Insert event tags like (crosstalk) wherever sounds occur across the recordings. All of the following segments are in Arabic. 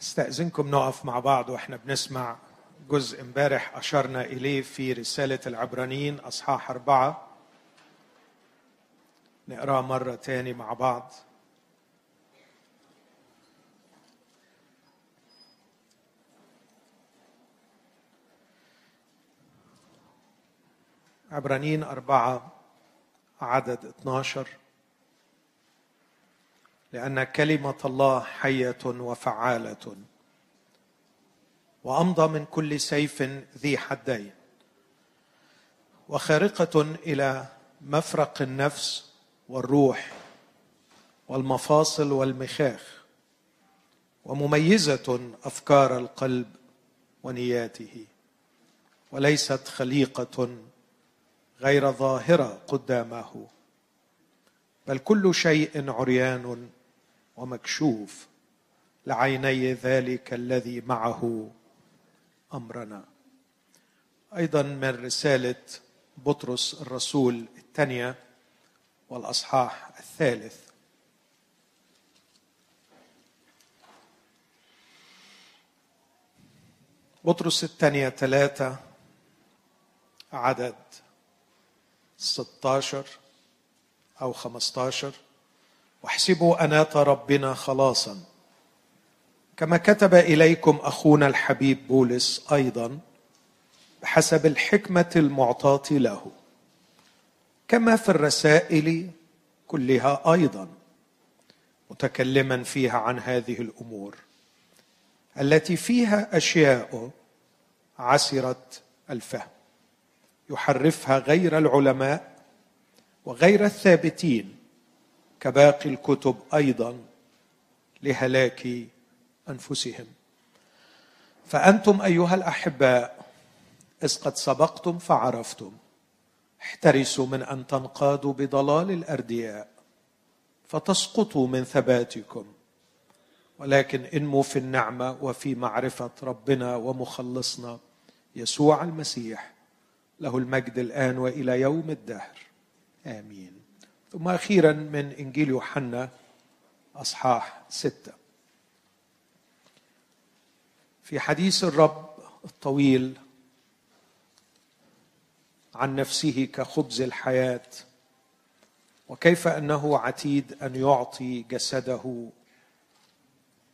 استأذنكم نقف مع بعض وإحنا بنسمع جزء امبارح أشرنا إليه في رسالة العبرانيين أصحاح أربعة. نقرأ مرة تاني مع بعض. عبرانيين أربعة عدد 12 لأن كلمة الله حية وفعالة. وأمضى من كل سيف ذي حدين. وخارقة إلى مفرق النفس والروح والمفاصل والمخاخ. ومميزة أفكار القلب ونياته. وليست خليقة غير ظاهرة قدامه. بل كل شيء عريان ومكشوف لعيني ذلك الذي معه أمرنا. أيضا من رسالة بطرس الرسول الثانية والأصحاح الثالث. بطرس الثانية ثلاثة عدد 16 أو 15 واحسبوا أنات ربنا خلاصا. كما كتب إليكم أخونا الحبيب بولس أيضا بحسب الحكمة المعطاة له كما في الرسائل كلها أيضا متكلما فيها عن هذه الأمور التي فيها أشياء عسرت الفهم يحرفها غير العلماء وغير الثابتين كباقي الكتب أيضا لهلاك أنفسهم. فأنتم أيها الأحباء إذ قد سبقتم فعرفتم. احترسوا من أن تنقادوا بضلال الأردياء فتسقطوا من ثباتكم. ولكن إنموا في النعمة وفي معرفة ربنا ومخلصنا يسوع المسيح له المجد الآن وإلى يوم الدهر. آمين. ثم أخيرا من إنجيل يوحنا أصحاح ستة. في حديث الرب الطويل عن نفسه كخبز الحياة وكيف أنه عتيد أن يعطي جسده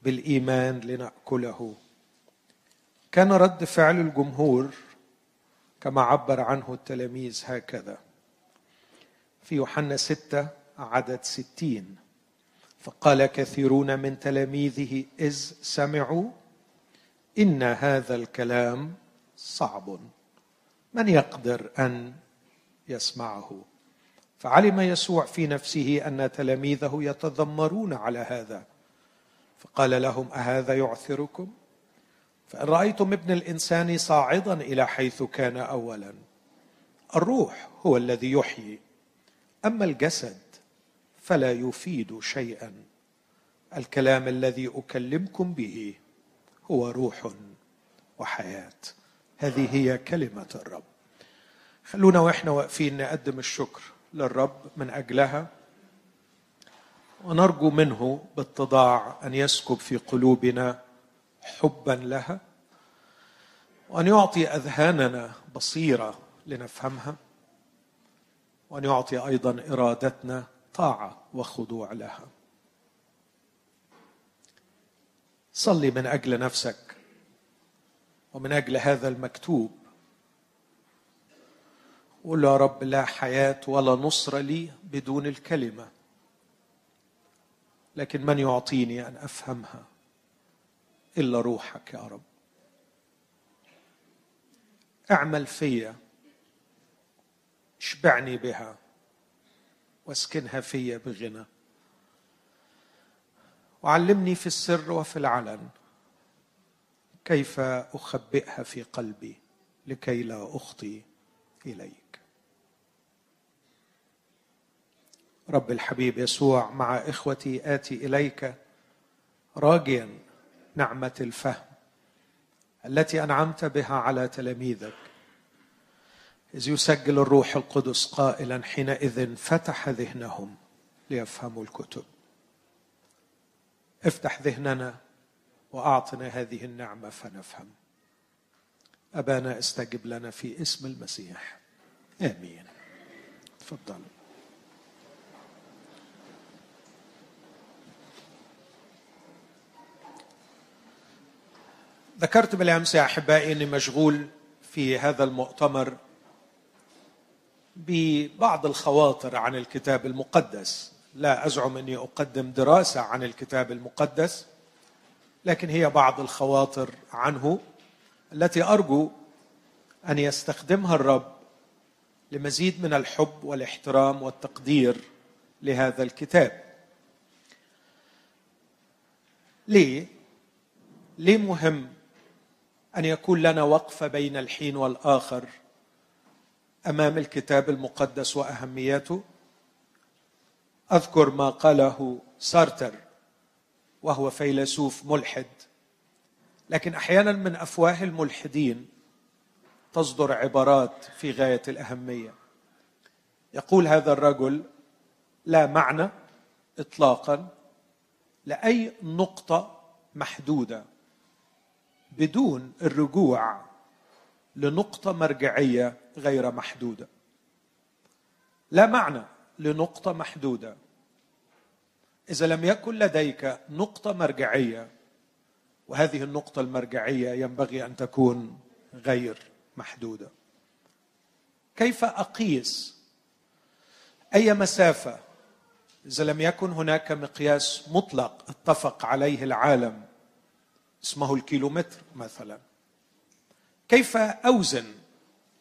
بالإيمان لنأكله. كان رد فعل الجمهور كما عبر عنه التلاميذ هكذا. في يوحنا ستة عدد ستين. فقال كثيرون من تلاميذه إذ سمعوا إن هذا الكلام صعب. من يقدر أن يسمعه؟ فعلم يسوع في نفسه أن تلاميذه يتذمرون على هذا. فقال لهم أهذا يعثركم؟ فإن رأيتم ابن الإنسان صاعدا إلى حيث كان أولا الروح هو الذي يحيي. أما الجسد فلا يفيد شيئا. الكلام الذي أكلمكم به هو روح وحياة. هذه هي كلمة الرب. خلونا وإحنا واقفين نقدم الشكر للرب من أجلها. ونرجو منه باتضاع أن يسكب في قلوبنا حبا لها. وأن يعطي أذهاننا بصيرة لنفهمها. وأن يعطي أيضا إرادتنا طاعة وخضوع لها. صلي من أجل نفسك ومن أجل هذا المكتوب. قول يا رب لا حياة ولا نصر لي بدون الكلمة لكن من يعطيني أن أفهمها إلا روحك يا رب. اعمل فيا اشبعني بها واسكنها فيا بغنى. وعلمني في السر وفي العلن كيف أخبئها في قلبي لكي لا أخطي إليك. رب الحبيب يسوع مع إخوتي آتي إليك راجيا نعمة الفهم التي أنعمت بها على تلاميذك. إذ يسجل الروح القدس قائلا حينئذ فتح ذهنهم ليفهموا الكتب. افتح ذهننا وأعطنا هذه النعمة فنفهم. أبانا استجب لنا في اسم المسيح. آمين. تفضل. ذكرت بالأمس يا أحبائي إني مشغول في هذا المؤتمر ببعض الخواطر عن الكتاب المقدس. لا أزعم أني أقدم دراسة عن الكتاب المقدس لكن هي بعض الخواطر عنه التي أرجو أن يستخدمها الرب لمزيد من الحب والاحترام والتقدير لهذا الكتاب. ليه؟ ليه مهم أن يكون لنا وقفه بين الحين والآخر أمام الكتاب المقدس وأهميته. أذكر ما قاله سارتر وهو فيلسوف ملحد. لكن أحيانا من أفواه الملحدين تصدر عبارات في غاية الأهمية. يقول هذا الرجل لا معنى اطلاقا لأي نقطة محدودة بدون الرجوع لنقطة مرجعية غير محدودة. لا معنى لنقطة محدودة. إذا لم يكن لديك نقطة مرجعية وهذه النقطة المرجعية ينبغي أن تكون غير محدودة. كيف أقيس أي مسافة؟ إذا لم يكن هناك مقياس مطلق اتفق عليه العالم اسمه الكيلومتر مثلا. كيف أوزن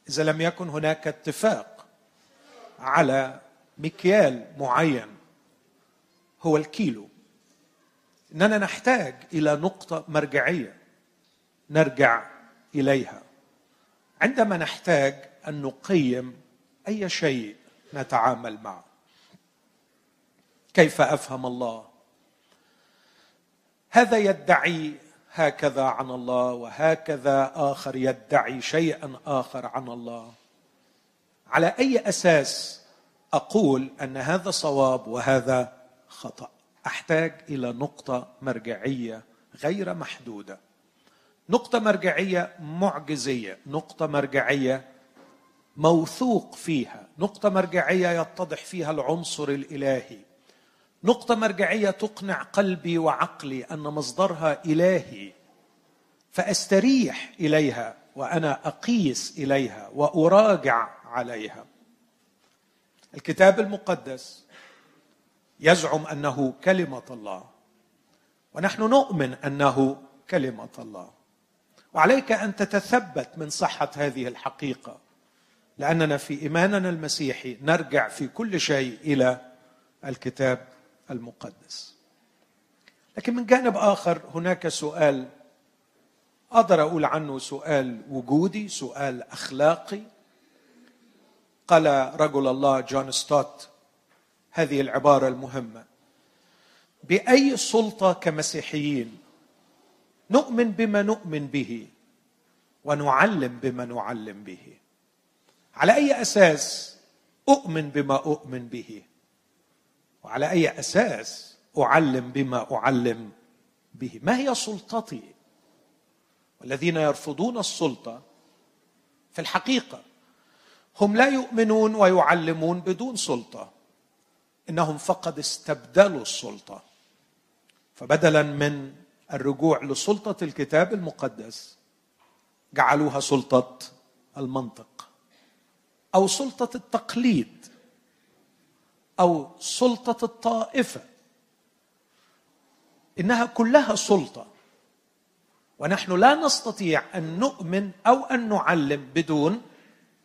إذا لم يكن هناك اتفاق على مكيال معين هو الكيلو. إننا نحتاج إلى نقطة مرجعية نرجع إليها. عندما نحتاج أن نقيم أي شيء نتعامل معه. كيف أفهم الله؟ هذا يدعي هكذا عن الله وهكذا آخر يدعي شيئا آخر عن الله. على أي أساس أقول أن هذا صواب وهذا خطأ؟ أحتاج إلى نقطة مرجعية غير محدودة. نقطة مرجعية معجزية نقطة مرجعية موثوق فيها نقطة مرجعية يتضح فيها العنصر الإلهي. نقطة مرجعية تقنع قلبي وعقلي أن مصدرها إلهي فأستريح إليها وأنا أقيس إليها وأراجع عليها. الكتاب المقدس يزعم أنه كلمة الله ونحن نؤمن أنه كلمة الله. وعليك أن تتثبت من صحة هذه الحقيقة لأننا في إيماننا المسيحي نرجع في كل شيء إلى الكتاب المقدس. لكن من جانب آخر هناك سؤال أقدر أقول عنه سؤال وجودي سؤال أخلاقي. قال رجل الله جون ستوت هذه العبارة المهمة بأي سلطة كمسيحيين نؤمن بما نؤمن به ونعلم بما نعلم به؟ على أي أساس أؤمن بما أؤمن به؟ وعلى أي أساس أعلم بما أعلم به؟ ما هي سلطتي؟ والذين يرفضون السلطة في الحقيقة هم لا يؤمنون ويعلمون بدون سلطة إنهم فقد استبدلوا السلطة. فبدلا من الرجوع لسلطة الكتاب المقدس جعلوها سلطة المنطق أو سلطة التقليد. أو سلطة الطائفة. إنها كلها سلطة. ونحن لا نستطيع أن نؤمن أو أن نعلم بدون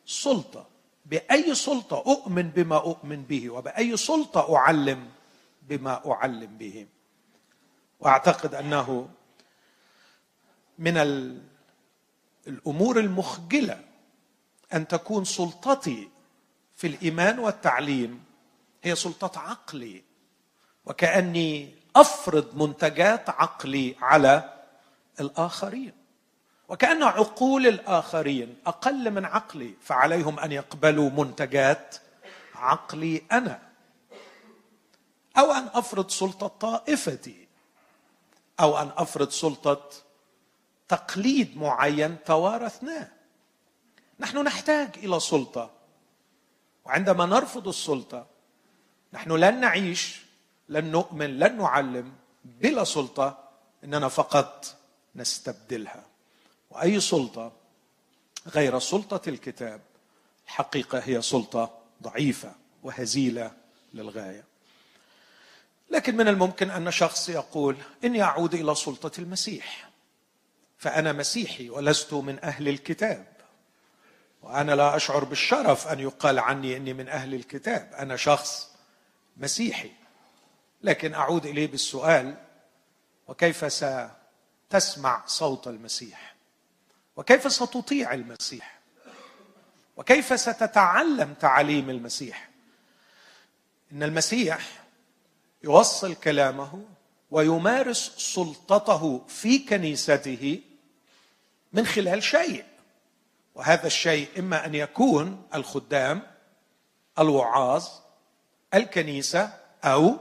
سلطة. بأي سلطة أؤمن بما أؤمن به وبأي سلطة أعلم بما أعلم به. وأعتقد أنه من الأمور المخجلة أن تكون سلطتي في الإيمان والتعليم هي سلطه عقلي. وكأني أفرض منتجات عقلي على الآخرين. وكأن عقول الآخرين أقل من عقلي فعليهم أن يقبلوا منتجات عقلي أنا. أو أن أفرض سلطة طائفتي. أو أن أفرض سلطة تقليد معين توارثناه. نحن نحتاج إلى سلطة. وعندما نرفض السلطة نحن لن نعيش لن نؤمن لن نعلم بلا سلطة إننا فقط نستبدلها. وأي سلطة غير سلطة الكتاب؟ الحقيقة هي سلطة ضعيفة وهزيلة للغاية. لكن من الممكن أن شخص يقول اني اعود إلى سلطة المسيح فأنا مسيحي ولست من أهل الكتاب. وأنا لا أشعر بالشرف أن يقال عني إني من أهل الكتاب. أنا شخص مسيحي. لكن أعود إليه بالسؤال وكيف ستسمع صوت المسيح؟ وكيف ستطيع المسيح؟ وكيف ستتعلم تعاليم المسيح؟ إن المسيح يوصل كلامه ويمارس سلطته في كنيسته من خلال شيء وهذا الشيء إما أن يكون الخدام الوعاظ الكنيسة أو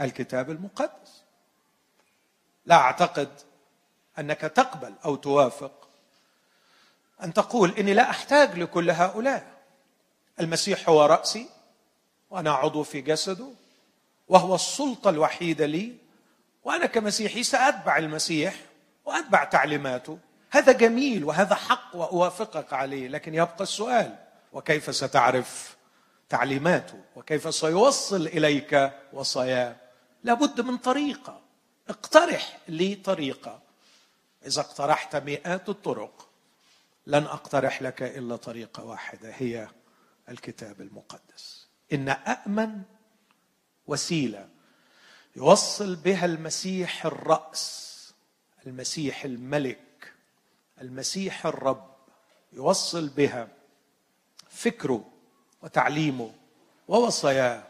الكتاب المقدس. لا أعتقد أنك تقبل أو توافق أن تقول إني لا أحتاج لكل هؤلاء. المسيح هو رأسي وأنا عضو في جسده وهو السلطة الوحيدة لي وأنا كمسيحي سأتبع المسيح وأتبع تعليماته. هذا جميل وهذا حق وأوافقك عليه لكن يبقى السؤال وكيف ستعرف تعليماته وكيف سيوصل إليك وصاياه لابد من طريقة. اقترح لي طريقة. إذا اقترحت مئات الطرق لن أقترح لك إلا طريقة واحدة هي الكتاب المقدس. إن امن وسيلة يوصل بها المسيح الرأس المسيح الملك المسيح الرب يوصل بها فكره وتعليمه ووصاياه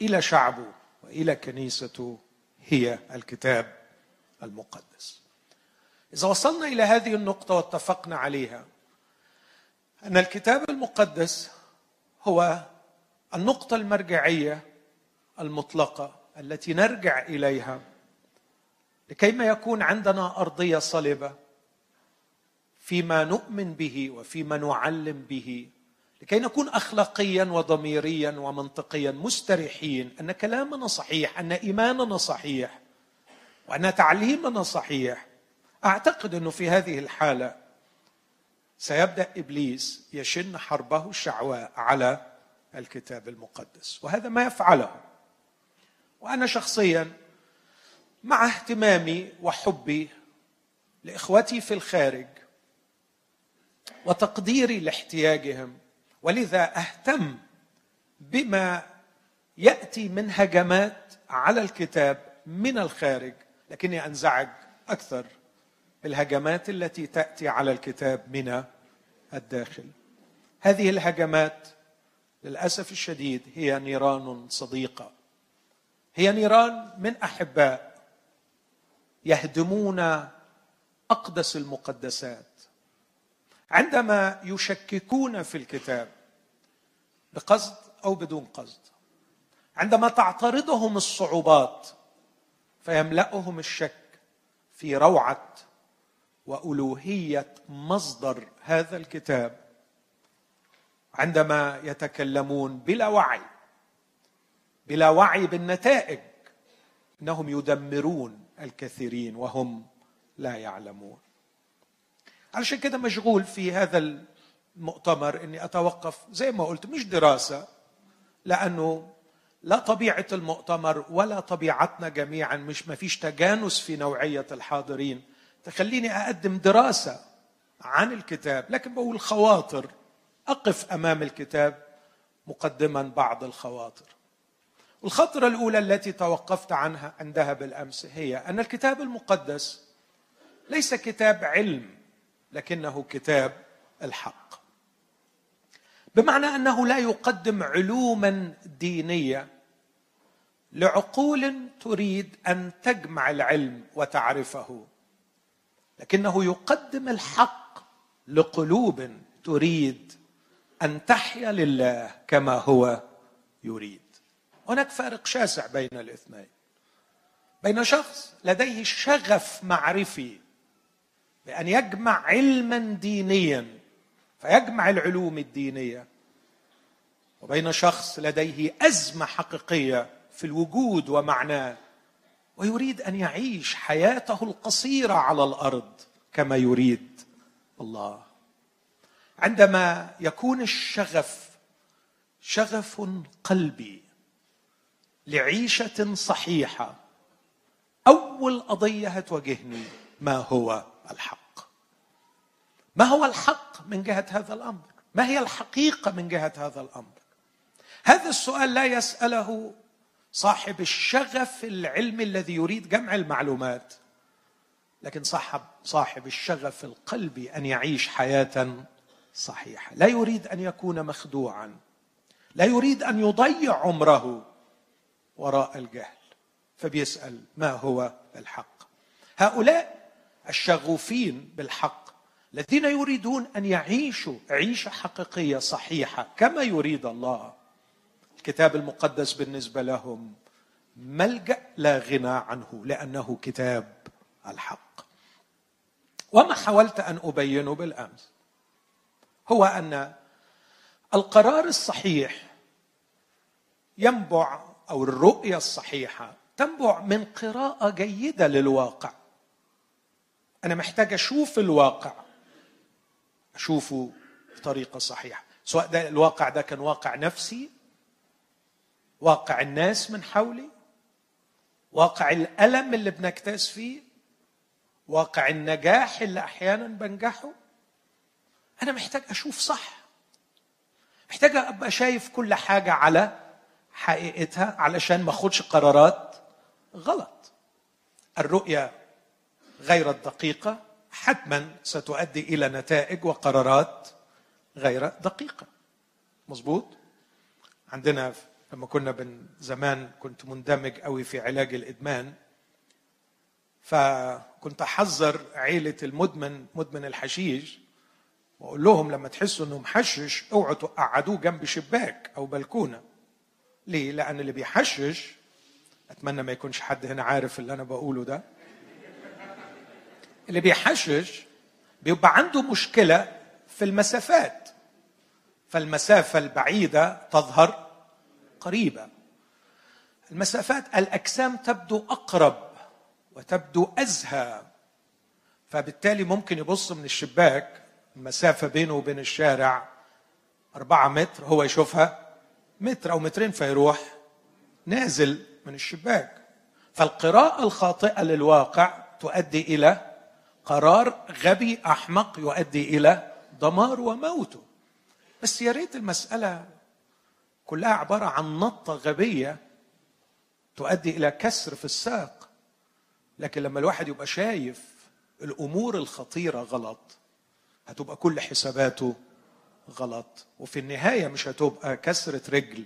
إلى شعبه وإلى كنيسته هي الكتاب المقدس. إذا وصلنا إلى هذه النقطة واتفقنا عليها أن الكتاب المقدس هو النقطة المرجعية المطلقة التي نرجع إليها لكيما يكون عندنا أرضية صلبة فيما نؤمن به وفيما نعلم به لكي نكون اخلاقيا وضميريا ومنطقيا مستريحين أن كلامنا صحيح أن إيماننا صحيح وأن تعليمنا صحيح. أعتقد أنه في هذه الحالة سيبدأ إبليس يشن حربه الشعواء على الكتاب المقدس وهذا ما يفعله. وأنا شخصيا مع اهتمامي وحبي لإخوتي في الخارج وتقديري لاحتياجهم ولذا أهتم بما يأتي من هجمات على الكتاب من الخارج لكني أنزعج أكثر بالهجمات التي تأتي على الكتاب من الداخل. هذه الهجمات للأسف الشديد هي نيران صديقة. هي نيران من أحباء يهدمون أقدس المقدسات. عندما يشككون في الكتاب بقصد أو بدون قصد عندما تعترضهم الصعوبات فيملأهم الشك في روعة وألوهية مصدر هذا الكتاب عندما يتكلمون بلا وعي بلا وعي بالنتائج إنهم يدمرون الكثيرين وهم لا يعلمون. علشان كده مشغول في هذا المؤتمر إني أتوقف زي ما قلت مش دراسة لأنه لا طبيعة المؤتمر ولا طبيعتنا جميعا مش ما فيش تجانس في نوعية الحاضرين. تخليني أقدم دراسة عن الكتاب لكن بقول خواطر. أقف أمام الكتاب مقدما بعض الخواطر. الخطره الأولى التي توقفت عنها عندها بالأمس هي أن الكتاب المقدس ليس كتاب علم. لكنه كتاب الحق. بمعنى أنه لا يقدم علوما دينية لعقول تريد أن تجمع العلم وتعرفه لكنه يقدم الحق لقلوب تريد أن تحيا لله كما هو يريد. هناك فارق شاسع بين الاثنين. بين شخص لديه شغف معرفي بأن يجمع علما دينيا فيجمع العلوم الدينية. وبين شخص لديه أزمة حقيقية في الوجود ومعناه ويريد أن يعيش حياته القصيرة على الأرض كما يريد الله. عندما يكون الشغف شغف قلبي لعيشة صحيحة أول قضية هتواجهني ما هو؟ الحق. ما هو الحق من جهة هذا الأمر؟ ما هي الحقيقة من جهة هذا الأمر؟ هذا السؤال لا يسأله صاحب الشغف العلمي الذي يريد جمع المعلومات لكن صاحب صاحب الشغف القلبي أن يعيش حياة صحيحة. لا يريد أن يكون مخدوعا. لا يريد أن يضيع عمره وراء الجهل. فبيسأل ما هو الحق؟ هؤلاء الشغوفين بالحق الذين يريدون أن يعيشوا عيشة حقيقية صحيحة كما يريد الله. الكتاب المقدس بالنسبة لهم ملجأ لا غنى عنه لأنه كتاب الحق. وما حاولت أن أبينه بالأمس هو أن القرار الصحيح ينبع أو الرؤية الصحيحة تنبع من قراءة جيدة للواقع. أنا محتاج أشوف الواقع. أشوفه بطريقة صحيحة. سواء ده الواقع ده كان واقع نفسي واقع الناس من حولي واقع الألم اللي بنكتاز فيه واقع النجاح اللي أحيانا بنجحه. أنا محتاج أشوف صح. محتاج أبقى شايف كل حاجة على حقيقتها علشان ما أخدش قرارات غلط. الرؤية غير الدقيقة حتما ستؤدي إلى نتائج وقرارات غير دقيقة. مظبوط؟ عندنا لما كنا من زمان كنت مندمج قوي في علاج الإدمان فكنت أحذر عيلة المدمن مدمن الحشيش وأقول لهم لما تحسوا انه محشش أوعوا تقعدوه جنب شباك أو بلكونة. ليه؟ لأن اللي بيحشش أتمنى ما يكونش حد هنا عارف اللي أنا بقوله ده اللي بيحشش بيبقى عنده مشكلة في المسافات. فالمسافة البعيدة تظهر قريبة. المسافات الأجسام تبدو أقرب وتبدو أزهى. فبالتالي ممكن يبص من الشباك المسافه بينه وبين الشارع أربعة متر هو يشوفها متر أو مترين فيروح نازل من الشباك. فالقراءة الخاطئة للواقع تؤدي إلى قرار غبي أحمق يؤدي إلى دمار وموته بس يا ريت المسألة كلها عبارة عن نطة غبية تؤدي إلى كسر في الساق. لكن لما الواحد يبقى شايف الأمور الخطيرة غلط هتبقى كل حساباته غلط. وفي النهاية مش هتبقى كسرة رجل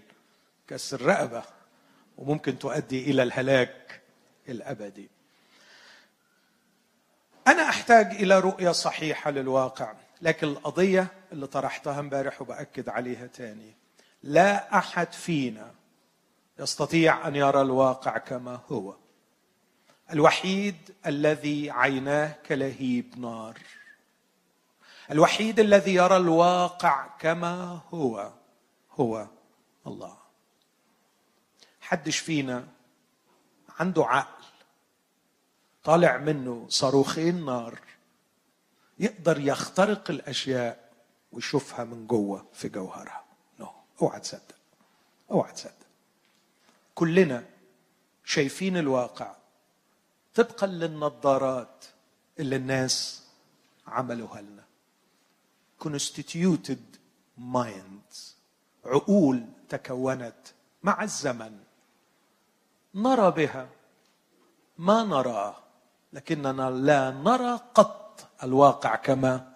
كسر رقبة وممكن تؤدي إلى الهلاك الأبدي. أنا أحتاج إلى رؤية صحيحة للواقع لكن القضية اللي طرحتها امبارح وبأكد عليها تاني لا أحد فينا يستطيع أن يرى الواقع كما هو. الوحيد الذي عيناه كلهيب نار. الوحيد الذي يرى الواقع كما هو هو الله. حدش فينا عنده عقل طالع منه صاروخين نار يقدر يخترق الأشياء ويشوفها من جوه في جوهرها. أوعى تصدق أوعى تصدق. كلنا شايفين الواقع طبقا للنظارات اللي الناس عملوها لنا. Constituted minds عقول تكونت مع الزمن. نرى بها ما نراه. لكننا لا نرى قط الواقع كما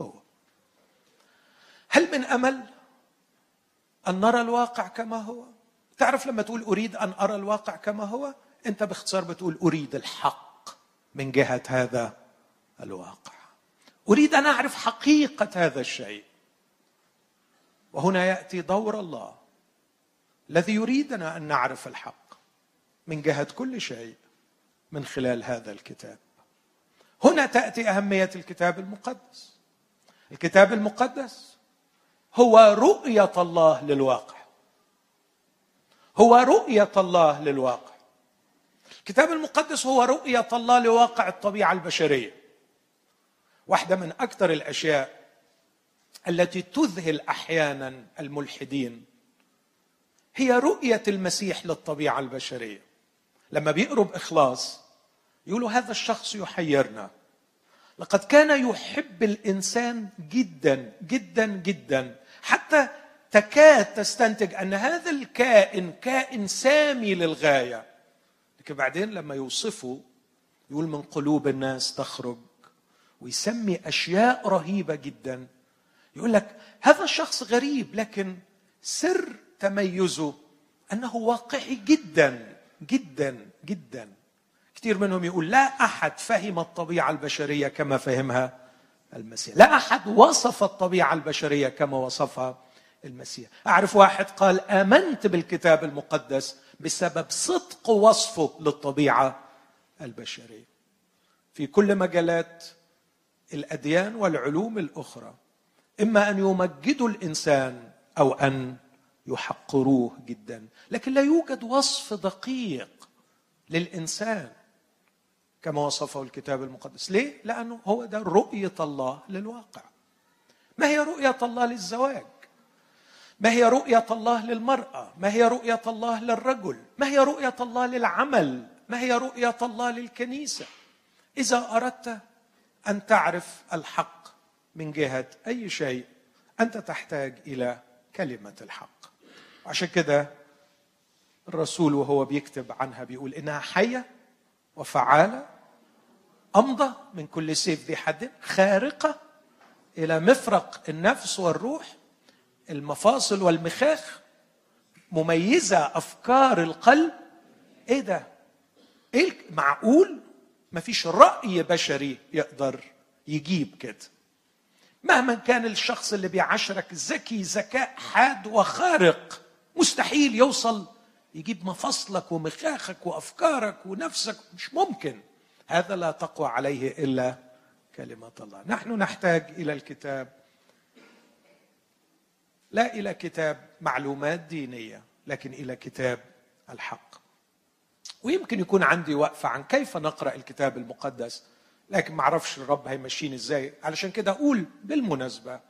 هو. هل من أمل أن نرى الواقع كما هو؟ تعرف لما تقول أريد أن أرى الواقع كما هو أنت باختصار بتقول أريد الحق من جهة هذا الواقع. أريد أن أعرف حقيقة هذا الشيء. وهنا يأتي دور الله الذي يريدنا أن نعرف الحق من جهة كل شيء. من خلال هذا الكتاب. هنا تأتي أهمية الكتاب المقدس. الكتاب المقدس هو رؤية الله للواقع. هو رؤية الله للواقع. الكتاب المقدس هو رؤية الله لواقع الطبيعة البشرية. واحدة من أكثر الأشياء التي تذهل أحيانا الملحدين هي رؤية المسيح للطبيعة البشرية. لما بيقروا باخلاص يقولوا هذا الشخص يحيرنا. لقد كان يحب الإنسان جدا جدا جدا. حتى تكاد تستنتج أن هذا الكائن كائن سامي للغاية. لكن بعدين لما يوصفه يقول من قلوب الناس تخرج ويسمي أشياء رهيبة جدا. يقول لك هذا الشخص غريب لكن سر تميزه أنه واقعي جدا. جدا جدا. كثير منهم يقول لا أحد فهم الطبيعة البشرية كما فهمها المسيح. لا أحد وصف الطبيعة البشرية كما وصفها المسيح. أعرف واحد قال آمنت بالكتاب المقدس بسبب صدق وصفه للطبيعة البشرية. في كل مجالات الأديان والعلوم الأخرى إما أن يمجدوا الإنسان أو أن يحقروه جدا. لكن لا يوجد وصف دقيق للإنسان كما وصفه الكتاب المقدس. ليه؟ لأنه هو ده رؤية الله للواقع. ما هي رؤية الله للزواج؟ ما هي رؤية الله للمرأة؟ ما هي رؤية الله للرجل؟ ما هي رؤية الله للعمل؟ ما هي رؤية الله للكنيسة؟ إذا أردت أن تعرف الحق من جهة أي شيء أنت تحتاج إلى كلمة الحق. عشان كده الرسول وهو بيكتب عنها بيقول إنها حية وفعالة أمضى من كل سيف ذي حد خارقة إلى مفرق النفس والروح المفاصل والمخاخ مميزة أفكار القلب. إيه ده؟ إيه معقول؟ مفيش رأي بشري يقدر يجيب كده. مهما كان الشخص اللي بيعاشرك ذكي ذكاء حاد وخارق مستحيل يوصل. يجيب مفاصلك ومخاخك وأفكارك ونفسك. مش ممكن. هذا لا تقوى عليه إلا كلمة الله. نحن نحتاج إلى الكتاب. لا إلى كتاب معلومات دينية لكن إلى كتاب الحق. ويمكن يكون عندي وقفة عن كيف نقرأ الكتاب المقدس لكن ما أعرفش الرب هيمشيني إزاي. علشان كده أقول بالمناسبة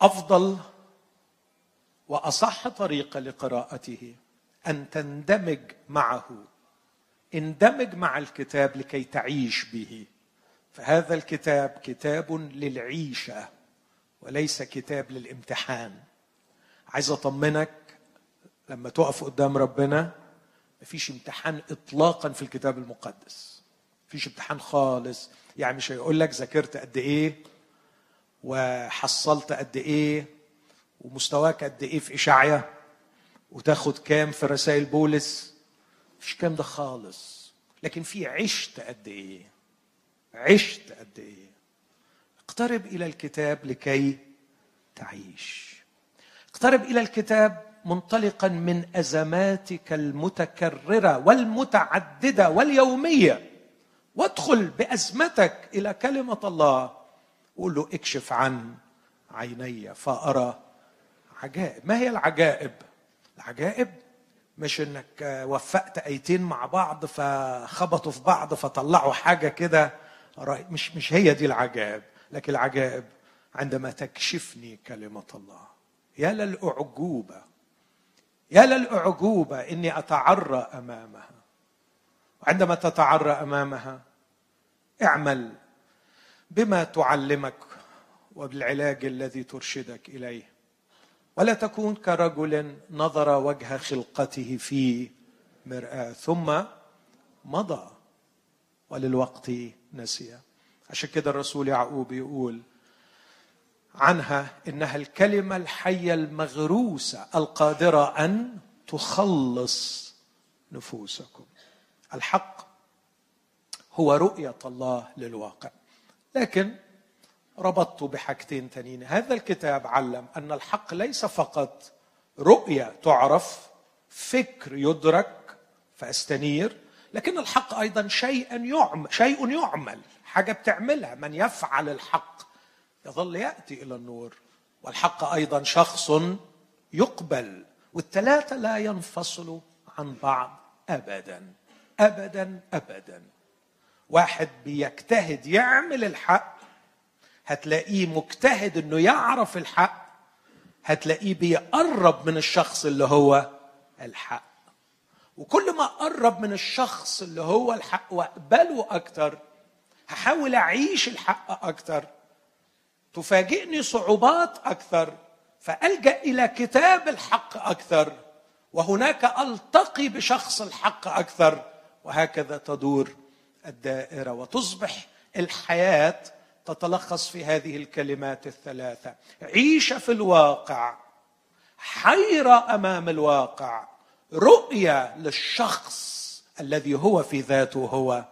أفضل وأصح طريقه لقراءته أن تندمج معه. اندمج مع الكتاب لكي تعيش به. فهذا الكتاب كتاب للعيشة وليس كتاب للامتحان. عايز أطمنك لما تقف قدام ربنا مفيش امتحان اطلاقا في الكتاب المقدس. مفيش امتحان خالص. يعني مش هيقول لك ذاكرت قد إيه وحصلت قد إيه ومستواك قد إيه في إشعيا؟ وتاخد كام في رسائل بولس؟ مفيش كام ده خالص. لكن في عشت قد إيه؟ عشت قد إيه؟ اقترب إلى الكتاب لكي تعيش. اقترب إلى الكتاب منطلقا من أزماتك المتكررة والمتعددة واليومية. وادخل بأزمتك إلى كلمة الله. وقول له اكشف عن عيني فأرى عجائب. ما هي العجائب؟ العجائب مش إنك وفقت أيتين مع بعض فخبطوا في بعض فطلعوا حاجة كده. مش مش هي دي العجائب. لكن العجائب عندما تكشفني كلمة الله. يا للأعجوبة. يا للأعجوبة إني أتعرى أمامها. وعندما تتعرى أمامها اعمل بما تعلمك وبالعلاج الذي ترشدك إليه. ولا تكون كرجل نظر وجه خلقته في مرآة ثم مضى وللوقت نسي. عشان كده الرسول يعقوب يقول عنها إنها الكلمة الحية المغروسة القادرة أن تخلص نفوسكم. الحق هو رؤية الله للواقع. لكن ربطته بحاجتين تانيين. هذا الكتاب علم أن الحق ليس فقط رؤية تعرف فكر يدرك فأستنير لكن الحق أيضا شيئا يعمل شيء يعمل حاجة بتعملها. من يفعل الحق يظل يأتي إلى النور والحق أيضا شخص يقبل والثلاثه لا ينفصلوا عن بعض ابدا ابدا ابدا. واحد بيجتهد يعمل الحق هتلاقيه مجتهد إنه يعرف الحق هتلاقيه بيقرب من الشخص اللي هو الحق. وكل ما أقرب من الشخص اللي هو الحق وأقبله أكتر هحاول أعيش الحق أكتر. تفاجئني صعوبات أكثر فألجأ إلى كتاب الحق أكثر وهناك ألتقي بشخص الحق أكثر وهكذا تدور الدائرة وتصبح الحياة تتلخص في هذه الكلمات الثلاثة. عيش في الواقع حيره أمام الواقع رؤيه للشخص الذي هو في ذاته هو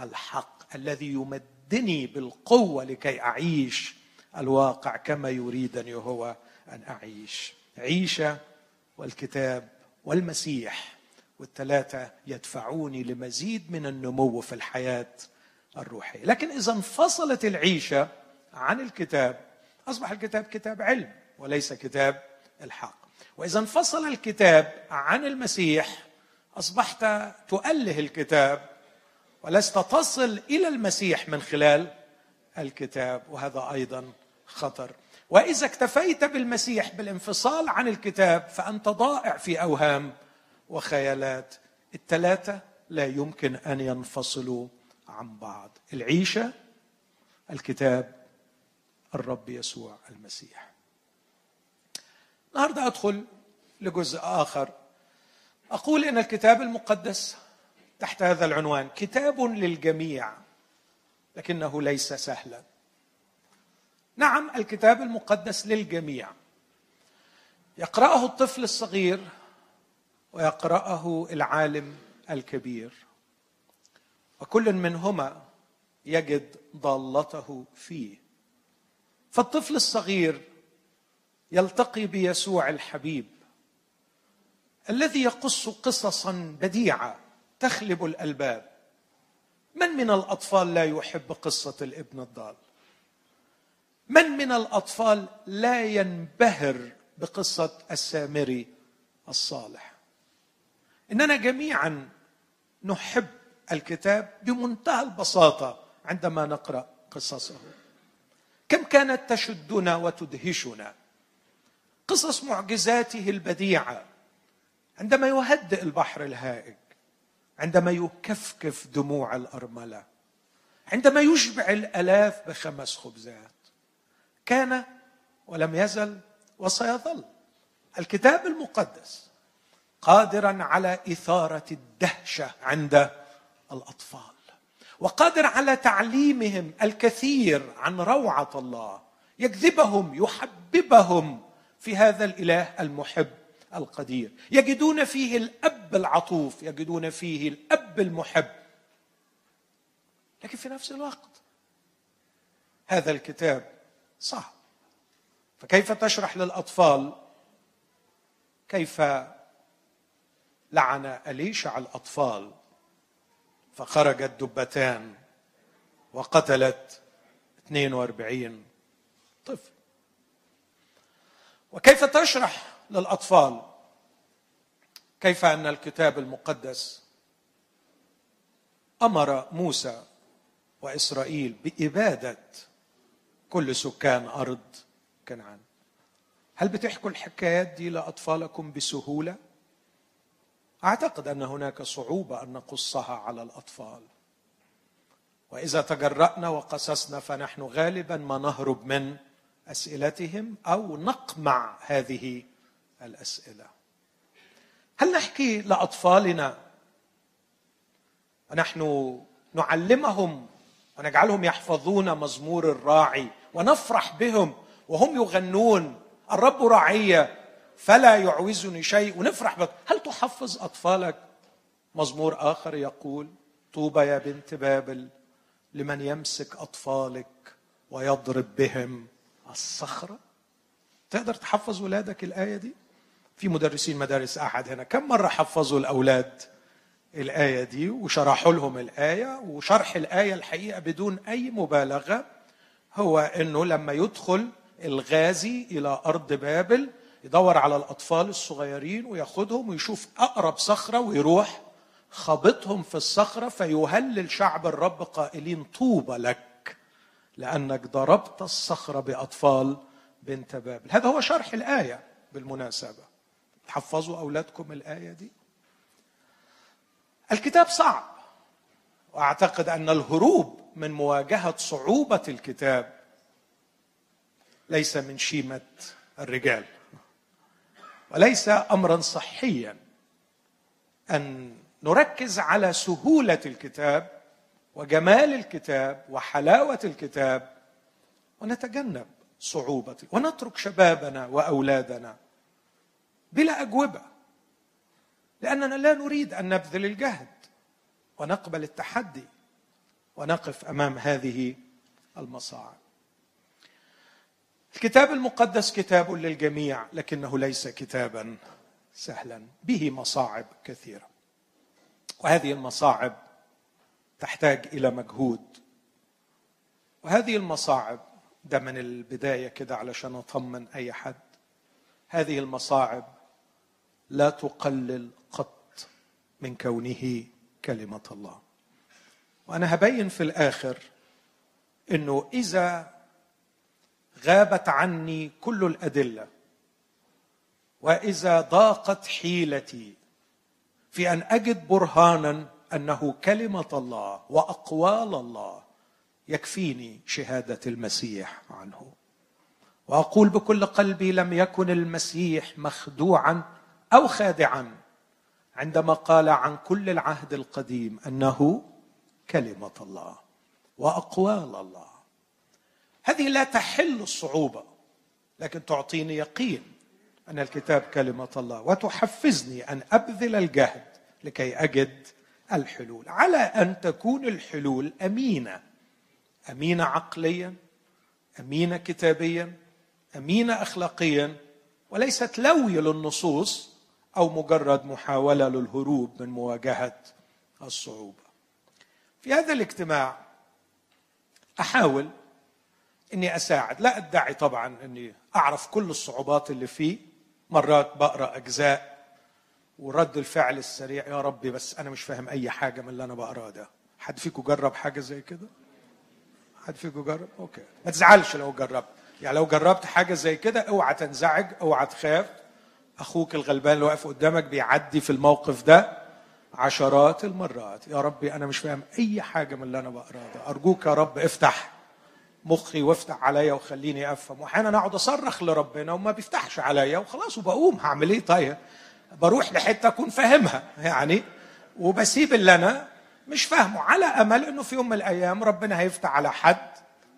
الحق الذي يمدني بالقوة لكي أعيش الواقع كما يريدني هو أن أعيش. عيشه والكتاب والمسيح والثلاثة يدفعوني لمزيد من النمو في الحياة الروحيه لكن إذا انفصلت العيشة عن الكتاب أصبح الكتاب كتاب علم وليس كتاب الحق. وإذا انفصل الكتاب عن المسيح أصبحت تؤله الكتاب ولست تصل إلى المسيح من خلال الكتاب وهذا أيضا خطر. وإذا اكتفيت بالمسيح بالانفصال عن الكتاب فأنت ضائع في أوهام وخيالات. الثلاثة لا يمكن أن ينفصلوا عن بعض. العيشة الكتاب الرب يسوع المسيح. النهارده أدخل لجزء آخر. أقول إن الكتاب المقدس تحت هذا العنوان كتاب للجميع لكنه ليس سهلا. نعم الكتاب المقدس للجميع. يقرأه الطفل الصغير ويقرأه العالم الكبير. وكل منهما يجد ضالته فيه. فالطفل الصغير يلتقي بيسوع الحبيب الذي يقص قصصا بديعة تخلب الألباب. من من الأطفال لا يحب قصة الابن الضال؟ من من الأطفال لا ينبهر بقصة السامري الصالح؟ إننا جميعا نحب الكتاب بمنتهى البساطة عندما نقرأ قصصه. كم كانت تشدنا وتدهشنا. قصص معجزاته البديعة. عندما يهدئ البحر الهائج. عندما يكفكف دموع الأرملة. عندما يشبع الألاف بخمس خبزات. كان ولم يزل وسيظل. الكتاب المقدس قادرا على إثارة الدهشة عند الأطفال. وقادر على تعليمهم الكثير عن روعة الله يجذبهم يحببهم في هذا الإله المحب القدير. يجدون فيه الأب العطوف يجدون فيه الأب المحب. لكن في نفس الوقت هذا الكتاب صعب. فكيف تشرح للأطفال كيف لعن اليشع الأطفال فخرجت دبتان وقتلت 42 طفل. وكيف تشرح للأطفال كيف أن الكتاب المقدس أمر موسى وإسرائيل بإبادة كل سكان أرض كنعان؟ هل بتحكوا الحكايات دي لأطفالكم بسهولة؟ أعتقد أن هناك صعوبة أن نقصها على الأطفال. وإذا تجرأنا وقصصنا فنحن غالبا ما نهرب من أسئلتهم أو نقمع هذه الأسئلة. هل نحكي لأطفالنا ونحن نعلمهم ونجعلهم يحفظون مزمور الراعي ونفرح بهم وهم يغنون الرب راعية فلا يعوزني شيء. ونفرح بك. هل تحفظ أطفالك؟ مزمور آخر يقول طوبى يا بنت بابل لمن يمسك أطفالك ويضرب بهم الصخرة؟ تقدر تحفظ ولادك الآية دي؟ في مدرسين مدارس أحد هنا. كم مرة حفظوا الأولاد الآية دي وشرحوا لهم الآية؟ وشرح الآية الحقيقة بدون أي مبالغة هو أنه لما يدخل الغازي إلى أرض بابل يدور على الأطفال الصغيرين وياخدهم ويشوف أقرب صخرة ويروح خبطهم في الصخرة فيهلل شعب الرب قائلين طوبى لك لأنك ضربت الصخرة بأطفال بنت بابل. هذا هو شرح الآية بالمناسبة. تحفظوا أولادكم الآية دي. الكتاب صعب. وأعتقد أن الهروب من مواجهة صعوبة الكتاب ليس من شيمة الرجال. وليس امرا صحيا. أن نركز على سهولة الكتاب وجمال الكتاب وحلاوة الكتاب ونتجنب صعوبته ونترك شبابنا وأولادنا بلا أجوبة. لأننا لا نريد أن نبذل الجهد ونقبل التحدي ونقف أمام هذه المصاعب. الكتاب المقدس كتاب للجميع لكنه ليس كتابا سهلا. به مصاعب كثيرة. وهذه المصاعب تحتاج إلى مجهود. وهذه المصاعب ده من البداية كده علشان أطمن أي حد هذه المصاعب لا تقلل قط من كونه كلمة الله. وأنا هبين في الآخر إنه إذا غابت عني كل الأدلة. وإذا ضاقت حيلتي في أن أجد برهانا أنه كلمة الله وأقوال الله يكفيني شهادة المسيح عنه. وأقول بكل قلبي لم يكن المسيح مخدوعا أو خادعا عندما قال عن كل العهد القديم أنه كلمة الله وأقوال الله. هذه لا تحل الصعوبة لكن تعطيني يقين أن الكتاب كلمة الله وتحفزني أن أبذل الجهد لكي أجد الحلول. على أن تكون الحلول أمينة أمينة عقليا أمينة كتابيا أمينة اخلاقيا وليست لوي للنصوص أو مجرد محاولة للهروب من مواجهة الصعوبة. في هذا الاجتماع أحاول إني أساعد. لا أدعي طبعا إني أعرف كل الصعوبات اللي فيه مرات بقرأ أجزاء ورد الفعل السريع يا ربي بس أنا مش فاهم أي حاجة من اللي أنا بقرأه ده. حد فيكم جرب حاجة زي كده؟ حد فيكم جرب أوكي. ما تزعلش لو جربت. يعني لو جربت حاجة زي كده أوعى تنزعج أوعى تخاف. أخوك الغلبان اللي واقف قدامك بيعدي في الموقف ده عشرات المرات. يا ربي أنا مش فاهم أي حاجة من اللي أنا بقرأه ده. أرجوك يا رب افتح مخي وافتح عليا وخليني أفهم. وأحيانا أقعد أصرخ لربنا وما بيفتحش عليا وخلاص وبقوم. هعمل إيه طيب؟ بروح لحتة أكون فاهمها يعني. وبسيب اللي أنا مش فاهمه على أمل إنه في يوم من الأيام ربنا هيفتح على حد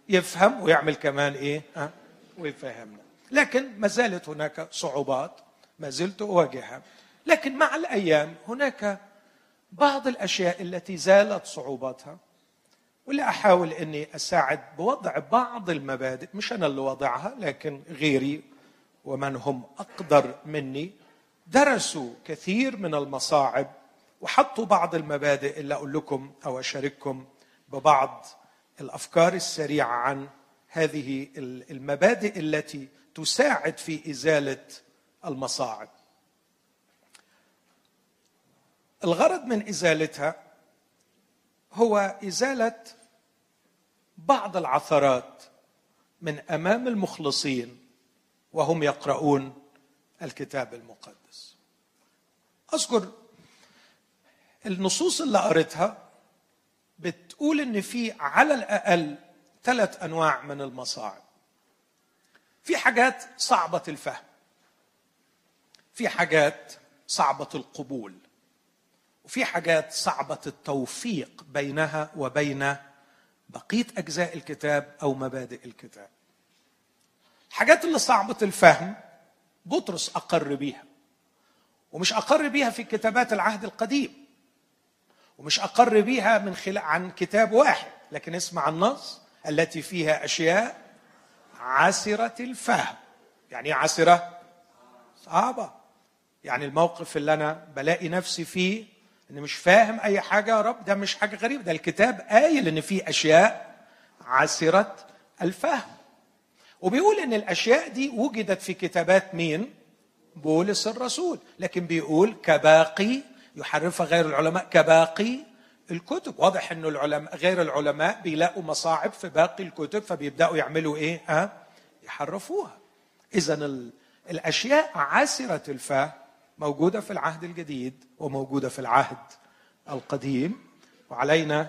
يفهم ويعمل كمان إيه؟ ها؟ ويفهمنا. لكن ما زالت هناك صعوبات ما زلت أواجهها. لكن مع الأيام هناك بعض الأشياء التي زالت صعوباتها. واللي أحاول إني أساعد بوضع بعض المبادئ مش أنا اللي وضعها لكن غيري ومن هم أقدر مني. درسوا كثير من المصاعب وحطوا بعض المبادئ اللي أقول لكم أو أشارككم ببعض الأفكار السريعة عن هذه المبادئ التي تساعد في إزالة المصاعب. الغرض من إزالتها هو إزالة بعض العثرات من أمام المخلصين وهم يقرؤون الكتاب المقدس. أذكر النصوص اللي قريتها بتقول إن في على الأقل ثلاث أنواع من المصاعب. في حاجات صعبة الفهم في حاجات صعبة القبول. وفي حاجات صعبة التوفيق بينها وبين بقية أجزاء الكتاب أو مبادئ الكتاب. الحاجات اللي صعبة الفهم بطرس أقر بيها ومش أقر بيها في كتابات العهد القديم ومش أقر بيها من خلال عن كتاب واحد لكن اسمع النص التي فيها أشياء عسره الفهم. يعني إيه عسره صعبة. يعني الموقف اللي أنا بلاقي نفسي فيه ان مش فاهم أي حاجة يا رب ده مش حاجة غريبة ده الكتاب قايل إن في أشياء عسره الفهم. وبيقول إن الأشياء دي وجدت في كتابات مين؟ بولس الرسول. لكن بيقول كباقي يحرفها غير العلماء كباقي الكتب. واضح إنه العلماء غير العلماء بيلاقوا مصاعب في باقي الكتب فبيبدأوا يعملوا إيه؟ ها؟ يحرفوها. اذا الأشياء عسره الفهم. موجودة في العهد الجديد وموجودة في العهد القديم وعلينا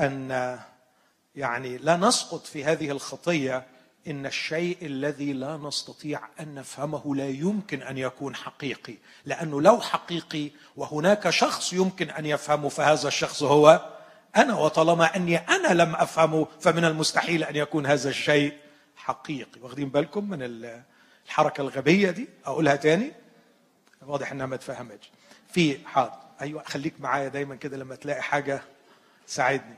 أن يعني لا نسقط في هذه الخطية إن الشيء الذي لا نستطيع أن نفهمه لا يمكن أن يكون حقيقي لأنه لو حقيقي وهناك شخص يمكن أن يفهمه فهذا الشخص هو أنا وطالما أني أنا لم أفهمه فمن المستحيل أن يكون هذا الشيء حقيقي. واخدين بالكم من الحركة الغبية دي؟ أقولها تاني. واضح إنها ما اتفهمتش في حاضر. أيوه خليك معايا دايما كده لما تلاقي حاجة ساعدني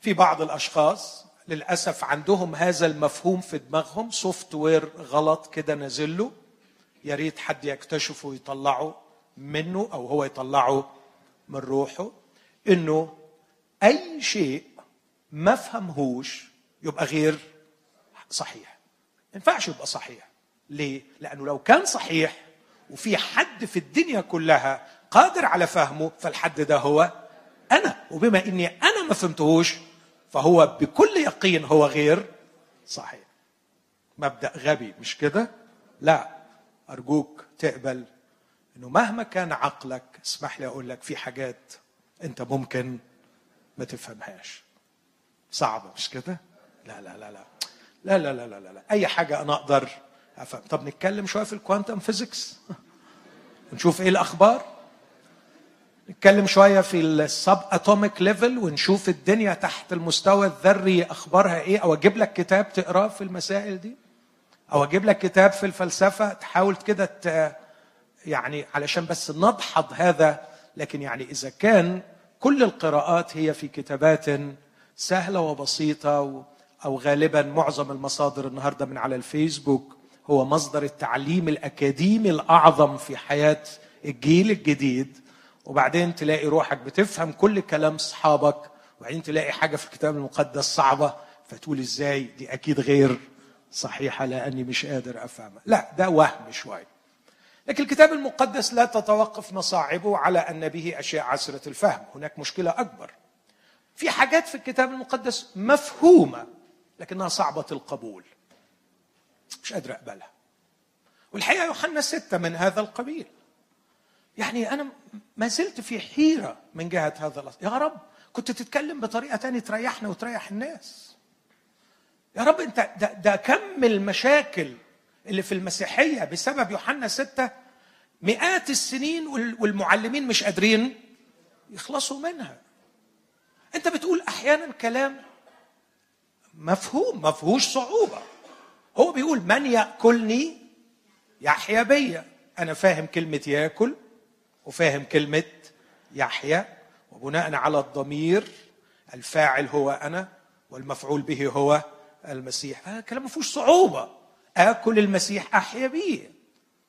في بعض الأشخاص للأسف عندهم هذا المفهوم في دماغهم سوفت وير غلط كده نازل له يا ريت حد يكتشفه ويطلعه منه أو هو يطلعه من روحه إنه أي شيء ما فهمهوش يبقى غير صحيح. ما ينفعش يبقى صحيح. ليه؟ لأنه لو كان صحيح وفي حد في الدنيا كلها قادر على فهمه فالحد ده هو أنا. وبما إني أنا ما فهمتهوش فهو بكل يقين هو غير صحيح. مبدأ غبي مش كده؟ لا. أرجوك تقبل إنه مهما كان عقلك اسمح لي أقول لك في حاجات أنت ممكن ما تفهمهاش. صعبة مش كده؟ لا لا لا لا. لا لا لا لا لا. أي حاجة أنا أقدر افهم طب نتكلم شوية في ال quantum physics ونشوف إيه الأخبار. نتكلم شوية في ال subatomic level ونشوف الدنيا تحت المستوى الذري أخبارها إيه. أو أجيب لك كتاب تقرأه في المسائل دي. أو أجيب لك كتاب في الفلسفة. تحاول كده يعني علشان بس نضحض هذا. لكن يعني إذا كان كل القراءات هي في كتابات سهلة وبسيطة أو غالبا معظم المصادر النهاردة من على الفيسبوك. هو مصدر التعليم الأكاديمي الأعظم في حياة الجيل الجديد. وبعدين تلاقي روحك بتفهم كل كلام أصحابك وبعدين تلاقي حاجة في الكتاب المقدس صعبة فتقول إزاي؟ دي أكيد غير صحيحة لأني مش قادر أفهمها. لا ده وهم شوية. لكن الكتاب المقدس لا تتوقف مصاعبه على أن به أشياء عسرة الفهم. هناك مشكلة أكبر. في حاجات في الكتاب المقدس مفهومة لكنها صعبة القبول. مش قادر أقبلها. والحقيقة يوحنا ستة من هذا القبيل. يعني أنا ما زلت في حيرة من جهة هذا الأصل. يا رب كنت تتكلم بطريقة تانية تريحنا وتريح الناس. يا رب أنت ده, ده كم المشاكل اللي في المسيحية بسبب يوحنا ستة مئات السنين والمعلمين مش قادرين يخلصوا منها. أنت بتقول أحيانا كلام مفهوم ما فيهوش صعوبة. هو بيقول من يأكلني؟ يحيا بيا أنا فاهم كلمة يأكل وفاهم كلمة يحيى وبناء على الضمير الفاعل هو أنا والمفعول به هو المسيح. هذا كلام ما فيهوش صعوبة. آكل المسيح أحيا به.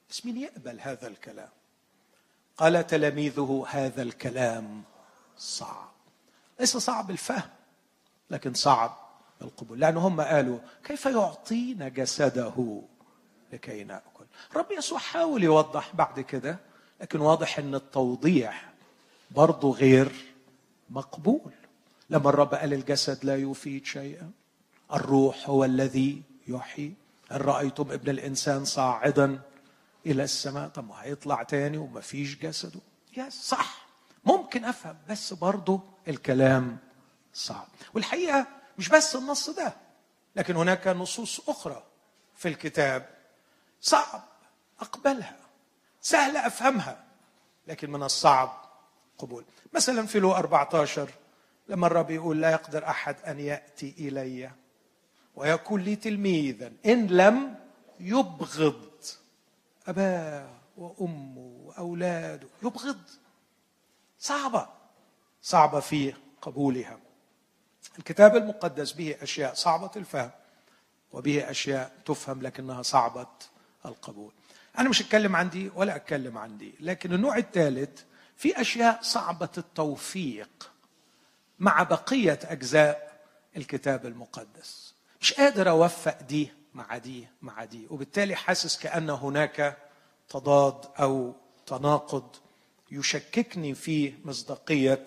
بس مين يقبل هذا الكلام؟ قال تلاميذه هذا الكلام صعب. ليس صعب الفهم لكن صعب. القبول. لأن هم قالوا كيف يعطينا جسده لكي نأكل؟ رب يسوع حاول يوضح بعد كده لكن واضح إن التوضيح برضه غير مقبول. لما الرب قال الجسد لا يفيد شيئا الروح هو الذي يحيي. ان رأيتم ابن الإنسان صاعدا إلى السماء؟ طب ما هيطلع تاني وما فيش جسده. يا صح ممكن أفهم بس برضه الكلام صعب. والحقيقة مش بس النص ده لكن هناك نصوص أخرى في الكتاب صعب أقبلها سهل أفهمها لكن من الصعب قبول. مثلا في لو 14 لما الرب يقول لا يقدر أحد أن يأتي إلي ويكون لي تلميذا إن لم يبغض أباه وأمه وأولاده يبغض. صعبة صعبة في قبولها. الكتاب المقدس به أشياء صعبة الفهم وبه أشياء تفهم لكنها صعبة القبول. أنا مش أتكلم عن دي ولا أتكلم عن دي لكن النوع الثالث في أشياء صعبة التوفيق مع بقية أجزاء الكتاب المقدس. مش قادر أوفق دي مع دي مع دي وبالتالي حاسس كأن هناك تضاد أو تناقض يشككني في مصداقية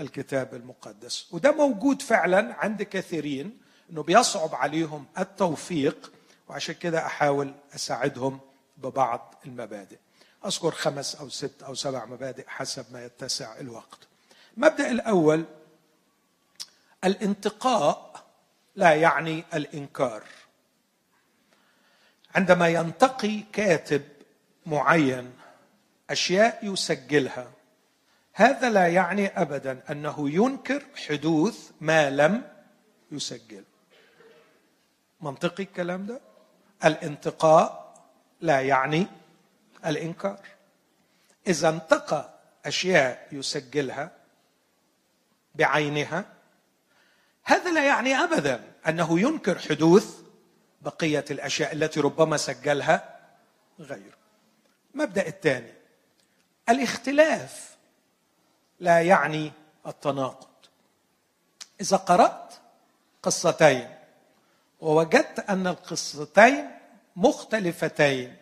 الكتاب المقدس. وده موجود فعلا عند كثيرين إنه بيصعب عليهم التوفيق وعشان كده أحاول أساعدهم ببعض المبادئ. أذكر خمس أو ست أو سبع مبادئ حسب ما يتسع الوقت. المبدأ الأول الانتقاء لا يعني الإنكار. عندما ينتقي كاتب معين أشياء يسجلها. هذا لا يعني ابدا أنه ينكر حدوث ما لم يسجل. منطقي الكلام ده؟ الانتقاء لا يعني الإنكار. إذا انتقى أشياء يسجلها بعينها هذا لا يعني ابدا أنه ينكر حدوث بقية الأشياء التي ربما سجلها غيره. المبدا الثاني الاختلاف لا يعني التناقض. إذا قرأت قصتين ووجدت أن القصتين مختلفتين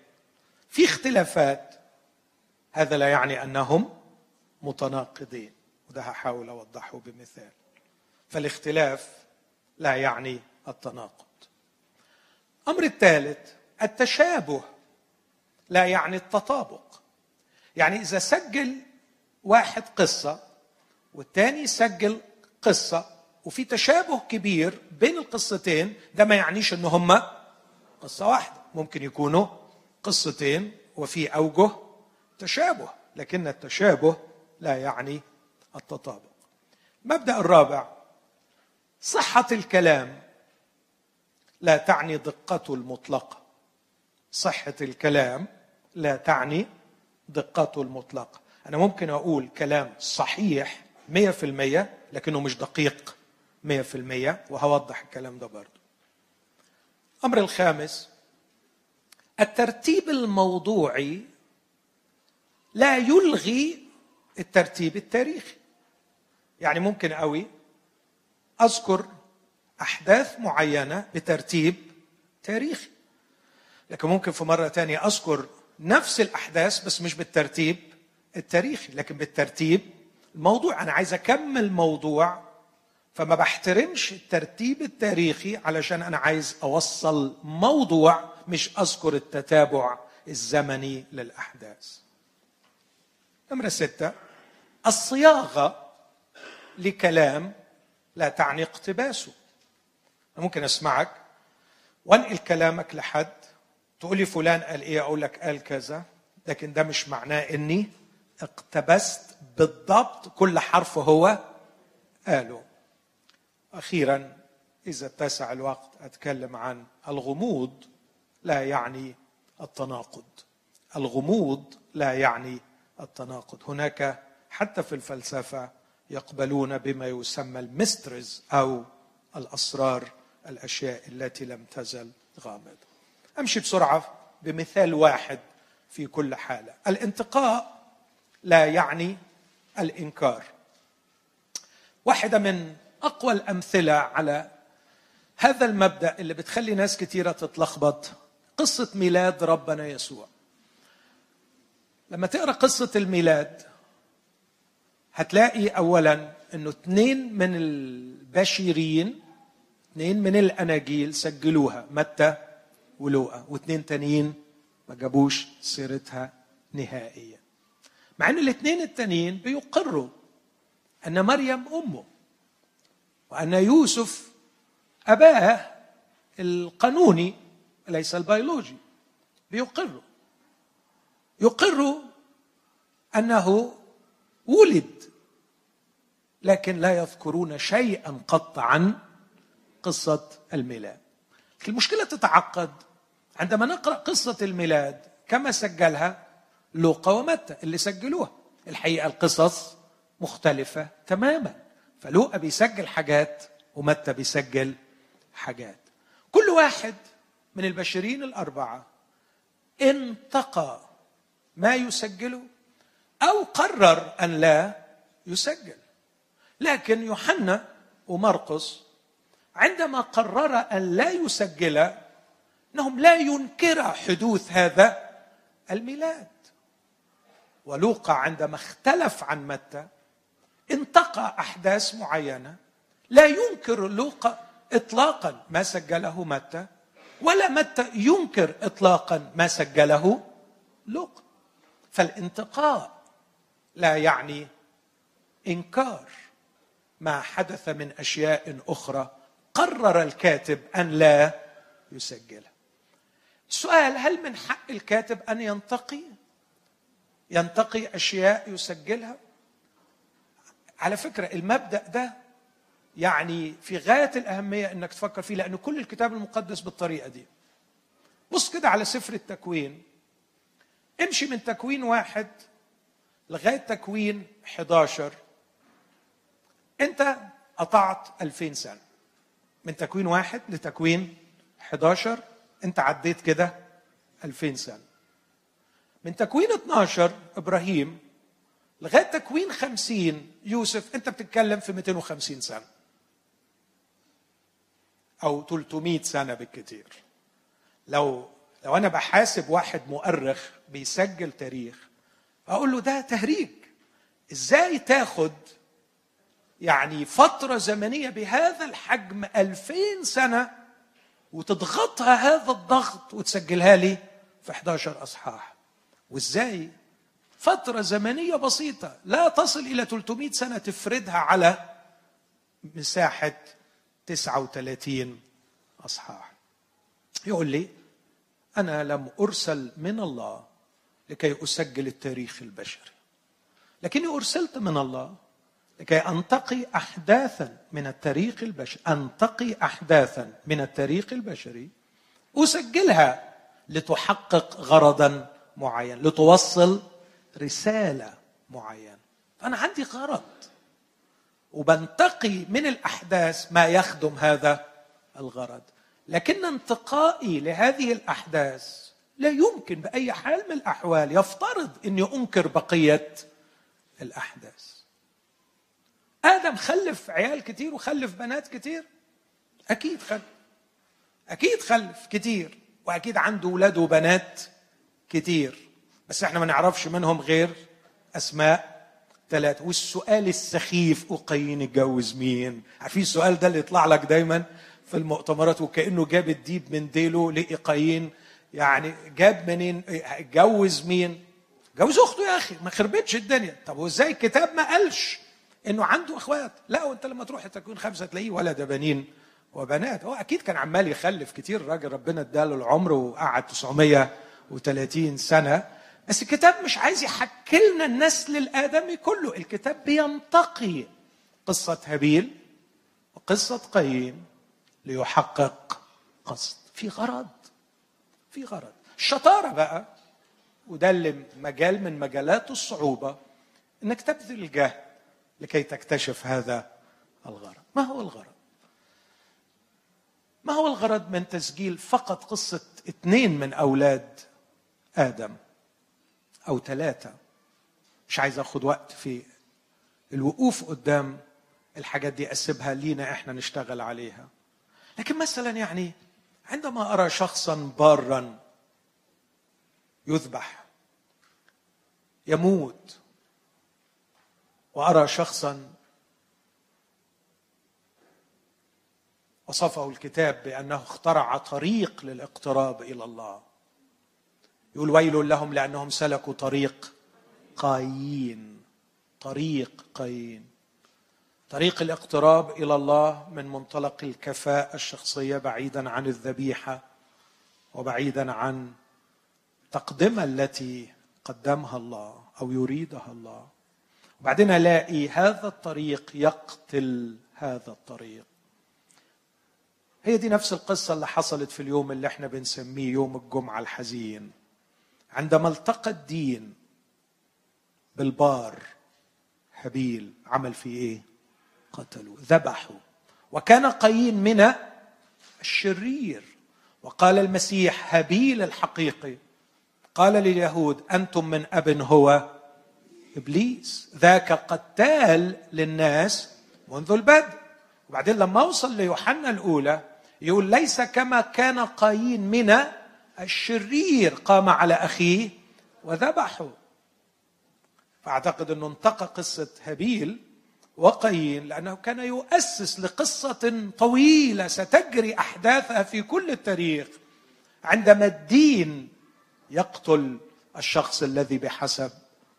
في اختلافات هذا لا يعني أنهم متناقضين. وده هحاول أوضحه بمثال. فالاختلاف لا يعني التناقض. الامر الثالث التشابه لا يعني التطابق. يعني إذا سجل واحد قصة والثاني سجل قصة وفي تشابه كبير بين القصتين ده ما يعنيش إن هما قصة واحدة ممكن يكونوا قصتين وفي أوجه تشابه لكن التشابه لا يعني التطابق. المبدأ الرابع صحة الكلام لا تعني دقته المطلقه صحة الكلام لا تعني دقته المطلقه أنا ممكن أقول كلام صحيح 100% لكنه مش دقيق 100% وهوضح الكلام ده برضه. الامر الخامس الترتيب الموضوعي لا يلغي الترتيب التاريخي. يعني ممكن قوي أذكر أحداث معينة بترتيب تاريخي لكن ممكن في مرة ثانية أذكر نفس الأحداث بس مش بالترتيب التاريخي لكن بالترتيب الموضوع. أنا عايز أكمل موضوع فما بحترمش الترتيب التاريخي علشان أنا عايز أوصل موضوع مش أذكر التتابع الزمني للأحداث. نمرة ستة. الصياغة لكلام لا تعني اقتباسه. ممكن أسمعك. وانقل كلامك لحد. تقول لي فلان قال إيه؟ أقول لك قال كذا. لكن ده مش معناه إني اقتبست بالضبط كل حرف هو قاله أخيرا إذا اتسع الوقت أتكلم عن الغموض لا يعني التناقض. الغموض لا يعني التناقض. هناك حتى في الفلسفة يقبلون بما يسمى المسترز أو الأسرار الأشياء التي لم تزل غامضه أمشي بسرعة بمثال واحد في كل حالة. الانتقاء لا يعني الإنكار. واحدة من أقوى الأمثلة على هذا المبدأ اللي بتخلي ناس كثيره تتلخبط قصة ميلاد ربنا يسوع. لما تقرأ قصة الميلاد هتلاقي اولا إنه اثنين من البشريين اثنين من الأناجيل سجلوها متى؟ ولوقا. واثنين تانيين ما جابوش سيرتها نهائيا. مع إن الاثنين التانيين بيقروا أن مريم أمه وأن يوسف أباه القانوني ليس البيولوجي بيقروا. يقروا أنه ولد لكن لا يذكرون شيئا قط عن قصة الميلاد. المشكلة تتعقد عندما نقرأ قصة الميلاد كما سجلها لوقا ومتى اللي سجلوها. الحقيقة القصص مختلفة تماما. فلوقا بيسجل حاجات ومتى بيسجل حاجات. كل واحد من البشرين الأربعة انتقى ما يسجله أو قرر أن لا يسجل. لكن يوحنا ومرقس عندما قرر أن لا يسجل إنهم لا ينكر حدوث هذا الميلاد. ولوقا عندما اختلف عن متى انتقى أحداث معينة لا ينكر لوقا اطلاقا ما سجله متى ولا متى ينكر اطلاقا ما سجله لوقا فالانتقاء لا يعني إنكار ما حدث من أشياء أخرى قرر الكاتب أن لا يسجلها السؤال هل من حق الكاتب أن ينتقي؟ ينتقي أشياء يسجلها. على فكرة المبدأ ده يعني في غاية الأهمية إنك تفكر فيه لأن كل الكتاب المقدس بالطريقة دي. بص كده على سفر التكوين. امشي من تكوين واحد لغاية تكوين 11 أنت قطعت 2000 سنة. من تكوين واحد لتكوين 11 أنت عديت كده 2000 سنة. من تكوين 12 إبراهيم لغاية تكوين 50 يوسف أنت بتتكلم في 250 سنة. أو 300 سنة بالكثير لو لو أنا بحاسب واحد مؤرخ بيسجل تاريخ أقول له ده تهريج. إزاي تاخد يعني فترة زمنية بهذا الحجم ألفين سنة وتضغطها هذا الضغط وتسجلها لي في 11 أصحاح؟ وإزاي؟ فترة زمنية بسيطة. لا تصل إلى 300 سنة تفردها على مساحة 39 أصحاح. يقول لي أنا لم أرسل من الله لكي أسجل التاريخ البشري. لكني أرسلت من الله لكي أنتقي أحداثا من التاريخ البشري أنتقي أحداثا من التاريخ البشري أسجلها لتحقق غرضا معين لتوصل رسالة معينة. فأنا عندي غرض وبنتقي من الأحداث ما يخدم هذا الغرض. لكن انتقائي لهذه الأحداث لا يمكن بأي حال من الأحوال يفترض أني أنكر بقية الأحداث. آدم خلف عيال كتير وخلف بنات كتير؟ أكيد خلف. أكيد خلف كتير وأكيد عنده أولاد وبنات كتير بس إحنا ما نعرفش منهم غير أسماء ثلاثة والسؤال السخيف أقين اتجوز مين؟ عارفين السؤال ده اللي يطلع لك دايما في المؤتمرات وكأنه جاب الديب من ديله لقايين يعني جاب منين؟ اتجوز مين؟ جوز أخته يا أخي ما خربتش الدنيا. طب وإزاي الكتاب ما قالش إنه عنده إخوات؟ لا وأنت لما تروح تكون خمسة تلاقيه ولد بنين وبنات. هو أكيد كان عمال يخلف كتير راجل ربنا اداله العمر وقعد 930 سنة بس الكتاب مش عايز يحكي لنا النسل الآدمي كله. الكتاب بينتقي قصة هابيل وقصة قايين ليحقق قصد. في غرض في غرض. الشطارة بقى وده اللي مجال من مجالات الصعوبة إنك تبذل الجهد لكي تكتشف هذا الغرض. ما هو الغرض؟ ما هو الغرض من تسجيل فقط قصة اثنين من أولاد آدم أو ثلاثة مش عايز أخذ وقت في الوقوف قدام الحاجات دي أسيبها لينا إحنا نشتغل عليها. لكن مثلا يعني عندما أرى شخصا بارا يذبح يموت وأرى شخصا وصفه الكتاب بأنه اخترع طريق للاقتراب إلى الله يقول ويل لهم لأنهم سلكوا طريق قايين. طريق قايين. طريق الاقتراب إلى الله من منطلق الكفاءة الشخصية بعيدا عن الذبيحة وبعيدا عن التقدمه التي قدمها الله أو يريدها الله. وبعدين ألاقي هذا الطريق يقتل هذا الطريق. هي دي نفس القصة اللي حصلت في اليوم اللي إحنا بنسميه يوم الجمعة الحزين. عندما التقى الدين بالبار هابيل عمل فيه إيه؟ قتلوا ذبحوا وكان قايين من الشرير. وقال المسيح هابيل الحقيقي قال لليهود أنتم من اب هو إبليس ذاك قتال للناس منذ البدء. وبعدين لما اوصل ليوحنا الأولى يقول ليس كما كان قايين من الشرير قام على أخيه وذبحه. فأعتقد أنه انتقى قصة هابيل وقايين لأنه كان يؤسس لقصة طويلة ستجري أحداثها في كل التاريخ عندما الدين يقتل الشخص الذي بحسب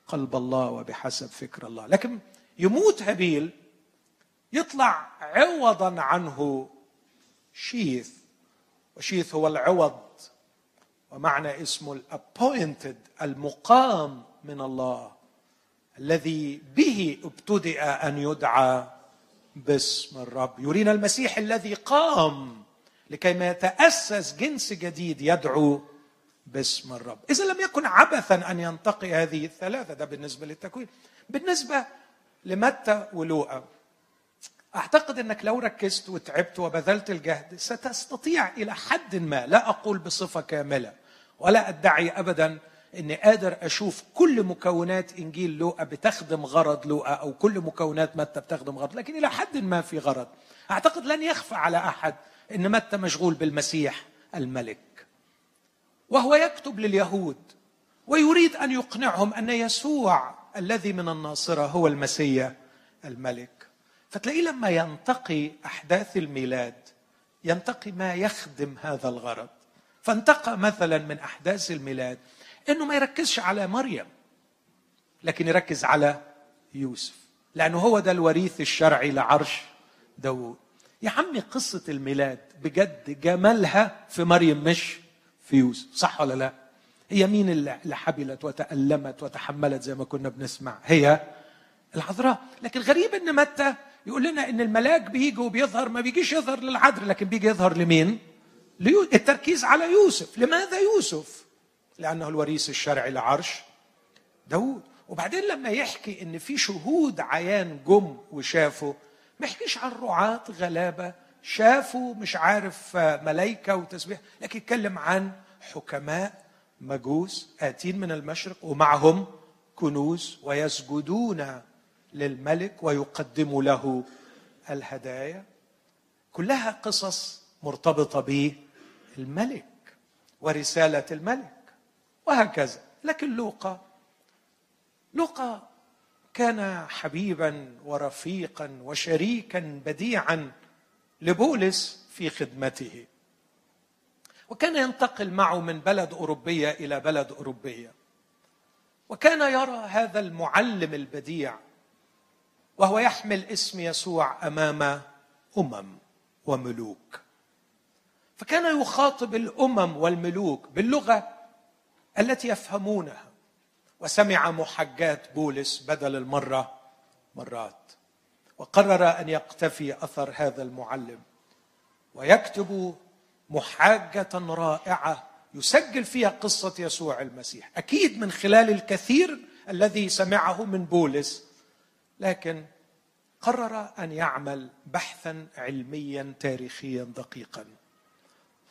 قلب الله وبحسب فكر الله. لكن يموت هابيل يطلع عوضا عنه شيث وشيث هو العوض ومعنى اسمه الابوينتد المقام من الله الذي به ابتدأ أن يدعى باسم الرب. يرينا المسيح الذي قام لكي ما يتأسس جنس جديد يدعو باسم الرب. إذا لم يكن عبثا أن ينتقي هذه الثلاثة ده بالنسبة للتكوين. بالنسبة لمتى ولوقا؟ أعتقد أنك لو ركزت وتعبت وبذلت الجهد ستستطيع إلى حد ما لا أقول بصفة كاملة ولا أدعي أبدا إني قادر أشوف كل مكونات إنجيل لوقا بتخدم غرض لوقا أو كل مكونات متى بتخدم غرض لكن إلى حد ما في غرض. أعتقد لن يخفى على أحد إن متى مشغول بالمسيح الملك. وهو يكتب لليهود ويريد أن يقنعهم أن يسوع الذي من الناصرة هو المسيح الملك. فتلاقيه لما ينتقي أحداث الميلاد ينتقي ما يخدم هذا الغرض. فانتقى مثلا من أحداث الميلاد إنه ما يركزش على مريم لكن يركز على يوسف لأنه هو ده الوريث الشرعي لعرش داوود. يا عمي قصة الميلاد بجد جمالها في مريم مش في يوسف صح ولا لا؟ هي مين اللي حبلت وتألمت وتحملت زي ما كنا بنسمع؟ هي العذراء. لكن غريب إن متى؟ يقول لنا إن الملاك بيجي وبيظهر ما بيجيش يظهر للعذراء لكن بيجي يظهر لمين؟ التركيز على يوسف. لماذا يوسف؟ لأنه الوريث الشرعي لعرش داود وبعدين لما يحكي إن في شهود عيان جم وشافوا ما يحكيش عن رعاة غلابة شافوا مش عارف ملايكة وتسبيح لكن يتكلم عن حكماء مجوس آتين من المشرق ومعهم كنوز ويسجدون للملك ويقدموا له الهدايا. كلها قصص مرتبطة بالملك ورسالة الملك وهكذا. لكن لوقا لوقا كان حبيبا ورفيقا وشريكا بديعا لبولس في خدمته. وكان ينتقل معه من بلد أوروبية إلى بلد أوروبية. وكان يرى هذا المعلم البديع وهو يحمل اسم يسوع أمام أمم وملوك. فكان يخاطب الأمم والملوك باللغة التي يفهمونها. وسمع محجات بولس بدل المرة مرات. وقرر أن يقتفي أثر هذا المعلم. ويكتب محاجة رائعة يسجل فيها قصة يسوع المسيح. أكيد من خلال الكثير الذي سمعه من بولس. لكن قرر أن يعمل بحثا علميا تاريخيا دقيقا.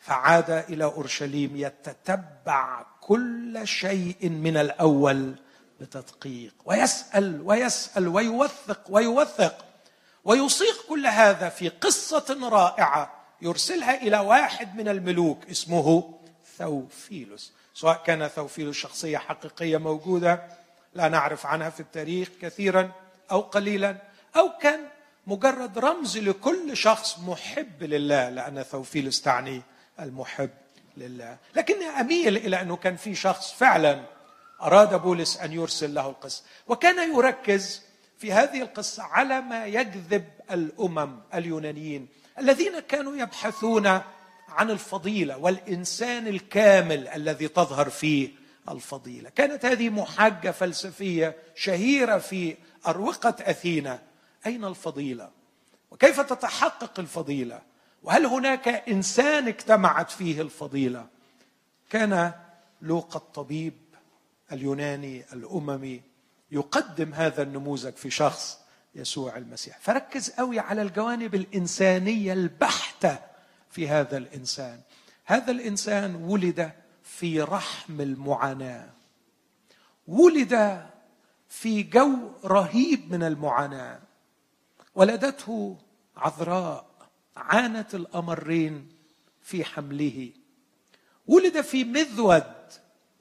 فعاد إلى أورشليم يتتبع كل شيء من الأول بتدقيق ويسأل ويسأل ويوثق ويوثق ويصيغ كل هذا في قصة رائعة يرسلها إلى واحد من الملوك اسمه ثوفيلوس. سواء كان ثوفيلوس شخصية حقيقية موجودة لا نعرف عنها في التاريخ كثيرا أو قليلا أو كان مجرد رمز لكل شخص محب لله لأن ثوفيلوس تعني المحب لله. لكني أميل إلى أنه كان في شخص فعلا أراد بولس أن يرسل له القصة وكان يركز في هذه القصة على ما يجذب الأمم اليونانيين الذين كانوا يبحثون عن الفضيلة والإنسان الكامل الذي تظهر فيه الفضيلة. كانت هذه محاجة فلسفية شهيرة في أروقة أثينا. أين الفضيلة؟ وكيف تتحقق الفضيلة؟ وهل هناك إنسان اجتمعت فيه الفضيلة؟ كان لوقا الطبيب اليوناني الأممي يقدم هذا النموذج في شخص يسوع المسيح. فركز قوي على الجوانب الإنسانية البحتة في هذا الإنسان. هذا الإنسان ولد في رحم المعاناة. ولد في جو رهيب من المعاناة. ولدته عذراء. عانت الأمرين في حمله. ولد في مذود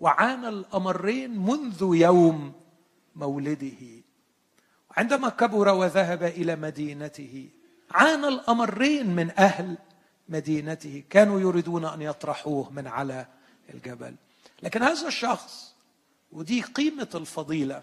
وعانى الأمرين منذ يوم مولده. عندما كبر وذهب إلى مدينته عانى الأمرين من أهل مدينته. كانوا يريدون أن يطرحوه من على الجبل. لكن هذا الشخص ودي قيمة الفضيلة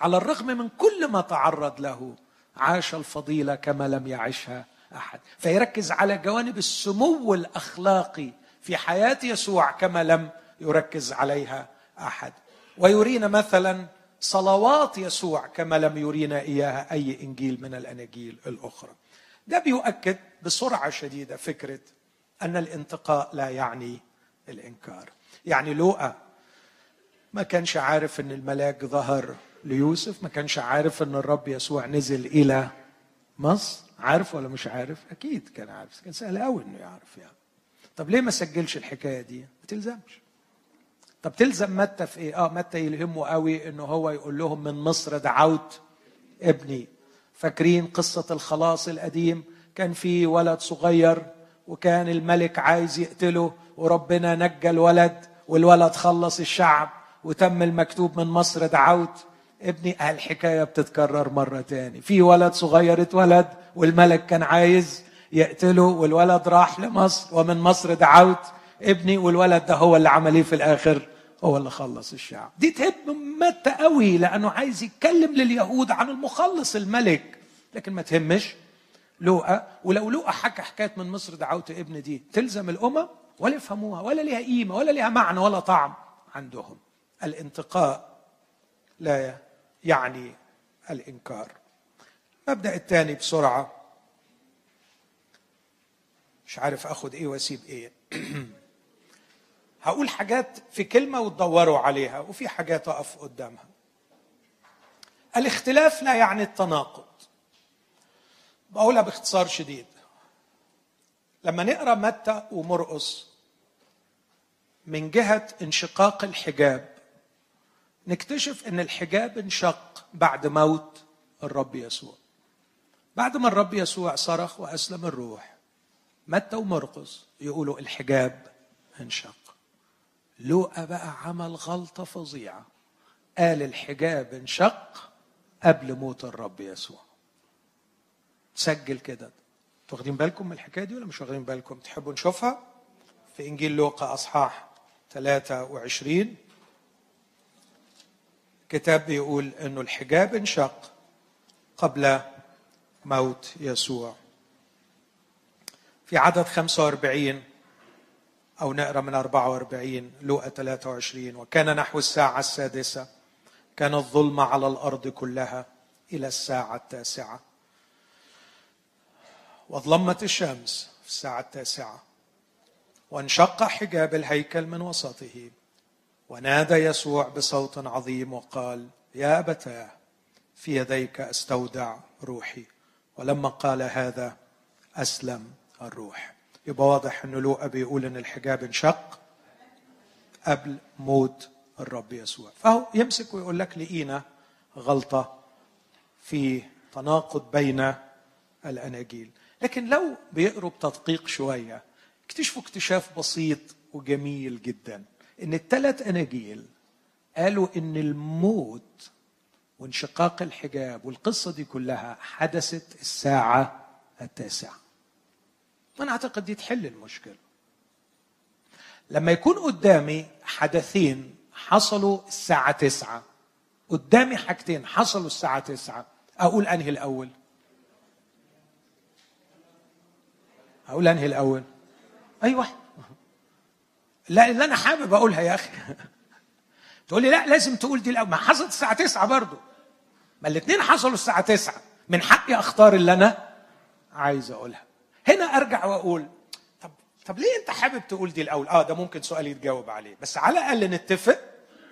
على الرغم من كل ما تعرض له عاش الفضيلة كما لم يعشها أحد. فيركز على جوانب السمو الأخلاقي في حياة يسوع كما لم يركز عليها أحد. ويرينا مثلا صلوات يسوع كما لم يرينا إياها أي إنجيل من الأناجيل الأخرى. ده بيؤكد بسرعة شديدة فكرة أن الانتقاء لا يعني الإنكار. يعني لوقا ما كانش عارف إن الملاك ظهر ليوسف ما كانش عارف إن الرب يسوع نزل إلى مصر. عارف ولا مش عارف؟ أكيد كان عارف كان سهل قوي إنه يعرف يعني. طب ليه ما سجلش الحكاية دي؟ ما تلزمش. طب تلزم متى في إيه؟ آه متى يلهمه قوي إنه هو يقول لهم من مصر دعوت ابني. فاكرين قصة الخلاص القديم؟ كان في ولد صغير وكان الملك عايز يقتله وربنا نجى الولد والولد خلص الشعب وتم المكتوب من مصر دعوت. ابني الحكاية بتتكرر مرة تاني. في ولد صغير اتولد والملك كان عايز يقتله والولد راح لمصر ومن مصر دعوت ابني والولد ده هو اللي عمل إيه في الآخر؟ هو اللي خلص الشعب. دي تهم متى قوي لأنه عايز يتكلم لليهود عن المخلص الملك. لكن ما تهمش لوقا ولو لوقا حكى حكاية من مصر دعوت ابن دي تلزم الامم ولا يفهموها ولا ليها قيمة ولا ليها معنى ولا طعم عندهم. الانتقاء لا يعني الإنكار. المبدا الثاني بسرعة. مش عارف أخد إيه وأسيب إيه. (clears throat) هقول حاجات في كلمة وتدوروا عليها وفي حاجات أقف قدامها. الاختلاف لا يعني التناقض. بقولها باختصار شديد. لما نقرأ متى ومرقص من جهة انشقاق الحجاب نكتشف إن الحجاب انشق بعد موت الرب يسوع. بعد ما الرب يسوع صرخ وأسلم الروح متى ومرقس يقولوا الحجاب انشق. لوقا بقى عمل غلطة فظيعة. قال الحجاب انشق قبل موت الرب يسوع. سجل كده. واخدين بالكم من الحكاية دي ولا مش واخدين بالكم؟ تحبوا نشوفها؟ في إنجيل لوقا أصحاح 23 كتاب بيقول انه الحجاب انشق قبل موت يسوع. في عدد 45 أو نقرأ من 44 لوقا 23 وكان نحو الساعة السادسة. كان الظلمة على الأرض كلها إلى الساعة التاسعة. وظلمت الشمس في الساعة التاسعة. وانشق حجاب الهيكل من وسطه. ونادى يسوع بصوت عظيم وقال يا أبتاه في يديك أستودع روحي. ولما قال هذا أسلم الروح. يبقى واضح أنه لوقا بيقول أن الحجاب انشق قبل موت الرب يسوع. فهو يمسك ويقول لك لقينا غلطة في تناقض بين الأناجيل. لكن لو بيقروا بتدقيق شوية اكتشفوا اكتشاف بسيط وجميل جدا. إن الثلاث آناجيل قالوا إن الموت وانشقاق الحجاب والقصة دي كلها حدثت الساعة التاسعة. وأنا أعتقد دي تحل المشكلة. لما يكون قدامي حدثين حصلوا الساعة تسعة قدامي حاجتين حصلوا الساعة تسعة أقول أنهي الأول؟ أقول أنهي الأول؟ اي واحد لا اللي أنا حابب أقولها يا أخي. تقول لي لا لازم تقول دي الأول. ما حصلت الساعة 9 برضه ما الاثنين حصلوا الساعة 9 من حقي أختار اللي أنا عايز أقولها. هنا أرجع وأقول طب طب ليه أنت حابب تقول دي الأول؟ آه ده ممكن سؤال يتجاوب عليه. بس على الأقل نتفق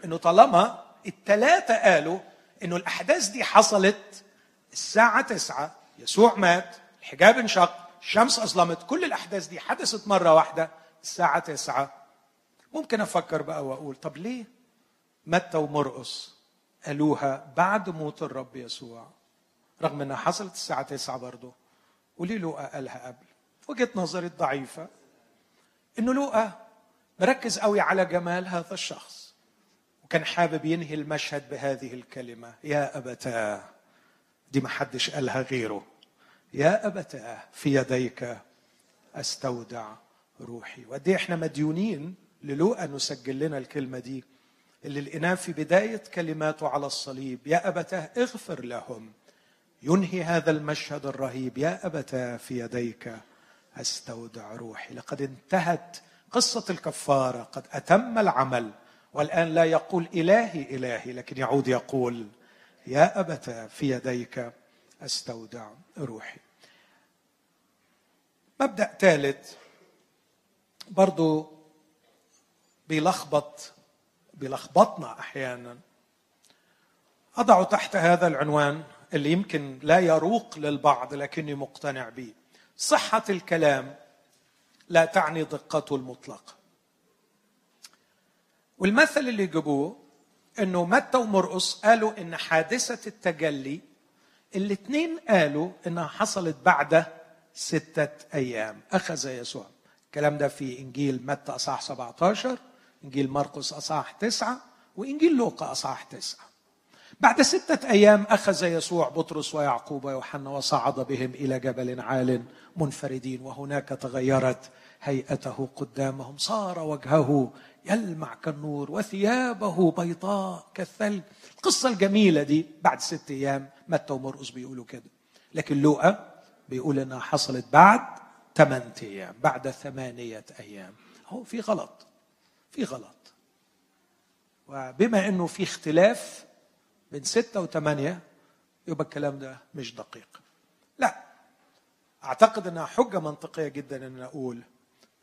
إنه طالما الثلاثه قالوا إنه الأحداث دي حصلت الساعة 9 يسوع مات الحجاب انشق الشمس أظلمت كل الأحداث دي حدثت مرة واحدة الساعة 9 ممكن أفكر بقى وأقول طب ليه؟ متى ومرقص قالوها بعد موت الرب يسوع. رغم إنها حصلت الساعة 9 برضه. وليه لوقا قالها قبل. وجهة نظري الضعيفة إنه لوقا مركز قوي على جمال هذا الشخص وكان حابب ينهي المشهد بهذه الكلمة. يا أبتاه دي ما حدش قالها غيره. يا أبتاه في يديك أستودع روحي. وقد إيه إحنا مديونين للوقا نسجل لنا الكلمة دي اللي لقيناه في بداية كلماته على الصليب يا أبتاه اغفر لهم ينهي هذا المشهد الرهيب يا أبتاه في يديك أستودع روحي. لقد انتهت قصة الكفارة قد أتم العمل والآن لا يقول إلهي إلهي لكن يعود يقول يا أبتاه في يديك أستودع روحي. مبدأ ثالث برضو بيلخبط بيلخبطنا أحيانا. أضع تحت هذا العنوان اللي يمكن لا يروق للبعض لكني مقتنع به. صحة الكلام لا تعني دقته المطلقه والمثل اللي جابوه إنه متى ومرقص قالوا إن حادثة التجلي الاثنين قالوا إنها حصلت بعد ستة أيام. أخذ يسوع. الكلام ده في إنجيل متى أصحاح 17 إنجيل مرقس أصحاح 9 وإنجيل لوقا أصحاح 9 بعد ستة أيام أخذ يسوع بطرس ويعقوب ويوحنا وصعد بهم إلى جبل عال منفردين وهناك تغيرت هيئته قدامهم. صار وجهه يلمع كالنور وثيابه بيضاء كالثلج. القصة الجميلة دي بعد ست أيام متى ومرقس بيقولوا كده. لكن لوقا بيقول إنها حصلت بعد ثمان أيام بعد ثمانية أيام. هو في غلط. في غلط. وبما إنه في اختلاف بين ستة وثمانية يبقى الكلام ده مش دقيق. لا أعتقد إنها حجة منطقية جدا إن أقول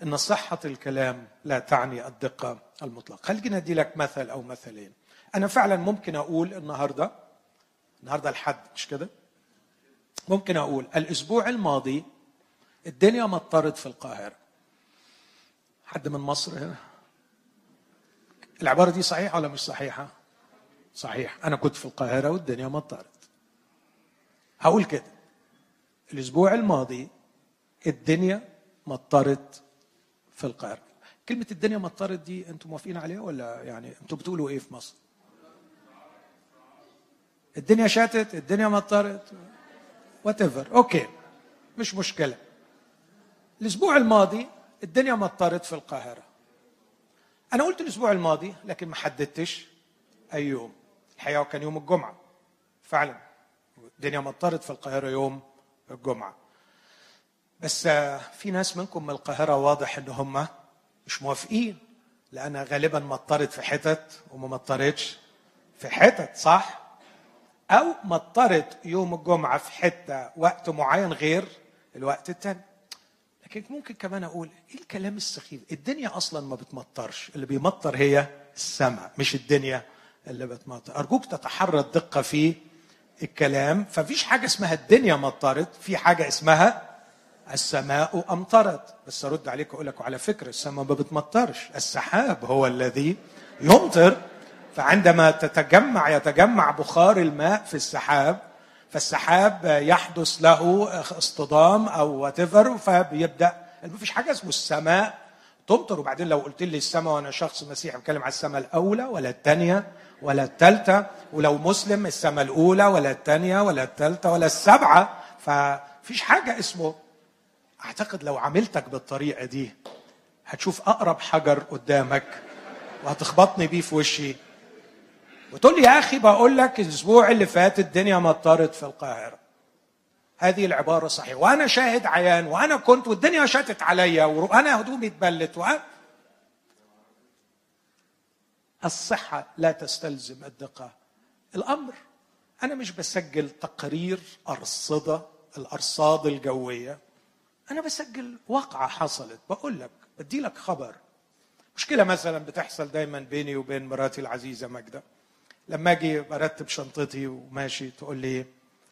إن صحة الكلام لا تعني الدقة المطلقة. خلينا أدي لك مثل أو مثلين. أنا فعلا ممكن أقول النهاردة النهاردة الحد مش كده؟ ممكن أقول الأسبوع الماضي الدنيا مطرت في القاهرة. حد من مصر هنا؟ العبارة دي صحيحة ولا مش صحيحة؟ صحيح. أنا كنت في القاهرة والدنيا مطرت هقول كده. الأسبوع الماضي الدنيا مطرت في القاهرة. كلمة الدنيا مطرت دي أنتم موافقين عليها ولا يعني أنتم بتقولوا إيه في مصر؟ الدنيا شتت الدنيا مطرت what okay. مش مشكلة. الأسبوع الماضي الدنيا مطرت في القاهرة. أنا قلت الأسبوع الماضي لكن ما حددتش أي يوم. الحقيقة كان يوم الجمعة. فعلا. الدنيا مطرت في القاهرة يوم الجمعة. بس في ناس منكم من القاهرة واضح إن هم مش موافقين لانها غالبا مطرت في حتت وما مطرتش في حتت صح؟ أو مطرت يوم الجمعة في حتة وقت معين غير الوقت الثاني لكن ممكن كمان أقول إيه الكلام السخيف؟ الدنيا أصلا ما بتمطرش اللي بيمطر هي السماء مش الدنيا اللي بتمطر. أرجوك تتحرى الدقة في الكلام. ففيش حاجة اسمها الدنيا مطرت في حاجة اسمها السماء أمطرت. بس أرد عليك وأقول لك على فكرة السماء ما بتمطرش. السحاب هو الذي يمطر. فعندما تتجمع يتجمع بخار الماء في السحاب فالسحاب يحدث له اصطدام أو وات فبيبدأ ما فيش حاجة اسمه السماء تمطر. وبعدين لو قلت لي السماء وأنا شخص مسيحي بتكلم على السماء الأولى ولا الثانية ولا الثالثه ولو مسلم السماء الأولى ولا الثانية ولا الثالثه ولا السبعه ففيش حاجة اسمه. أعتقد لو عملتك بالطريقة دي هتشوف أقرب حجر قدامك وهتخبطني بيه في وشي. وتقول لي يا أخي بقول لك الأسبوع اللي فات الدنيا مطرت في القاهرة. هذه العبارة صحيحة. وأنا شاهد عيان وأنا كنت والدنيا شتت عليا وأنا هدومي اتبلت و... الصحة لا تستلزم الدقة. الأمر أنا مش بسجل تقرير أرصدة الأرصاد الجوية. أنا بسجل واقعة حصلت. بقول لك بدي لك خبر. مشكلة مثلا بتحصل دايما بيني وبين مراتي العزيزة ماجدة. لما أجي برتب شنطتي وماشي تقول لي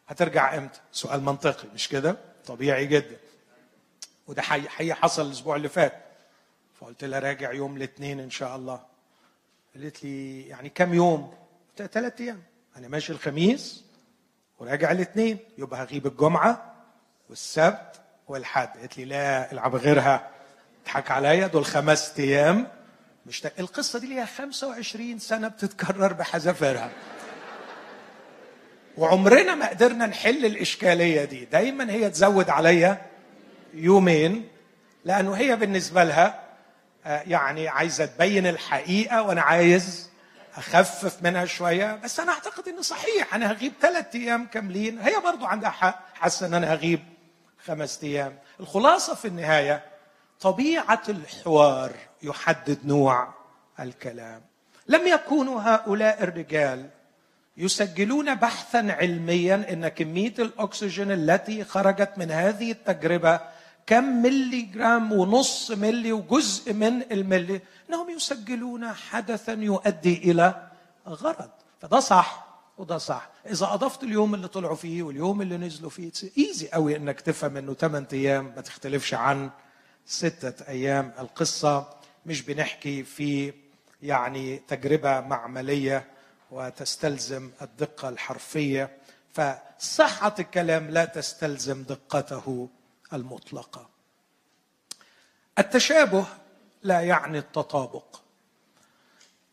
هترجع إمتى؟ سؤال منطقي مش كده؟ طبيعي جدا. وده حقيقي حصل الأسبوع اللي فات. فقلت لها راجع يوم الاثنين إن شاء الله. قالت لي يعني كم يوم؟ ثلاث أيام. أنا ماشي الخميس وراجع الاثنين يبقى هغيب الجمعة والسبت والحد قالت لي لا العب غيرها اضحك عليا دول خمس أيام مش القصة دي ليها 25 سنة بتتكرر بحذافيرها. وعمرنا ما قدرنا نحل الإشكالية دي. دايما هي تزود عليا يومين لأنه هي بالنسبة لها آه، يعني عايزة تبين الحقيقة وأنا عايز أخفف منها شوية. بس أنا أعتقد إنه صحيح. أنا هغيب ثلاث أيام كاملين. هي برضو عندها حق. حاسة إن أنا هغيب خمس أيام. الخلاصة في النهاية طبيعة الحوار يحدد نوع الكلام. لم يكونوا هؤلاء الرجال يسجلون بحثا علميا إن كمية الأكسجين التي خرجت من هذه التجربة كم ملي جرام ونص ملي وجزء من الملي إنهم يسجلون حدثا يؤدي إلى غرض. فده صح وده صح. إذا أضفت اليوم اللي طلعوا فيه واليوم اللي نزلوا فيه ايزي قوي إنك تفهم إنه 8 أيام ما تختلفش عن ستة أيام القصة. مش بنحكي في يعني تجربة معملية وتستلزم الدقة الحرفية فصحة الكلام لا تستلزم دقته المطلقة. التشابه لا يعني التطابق.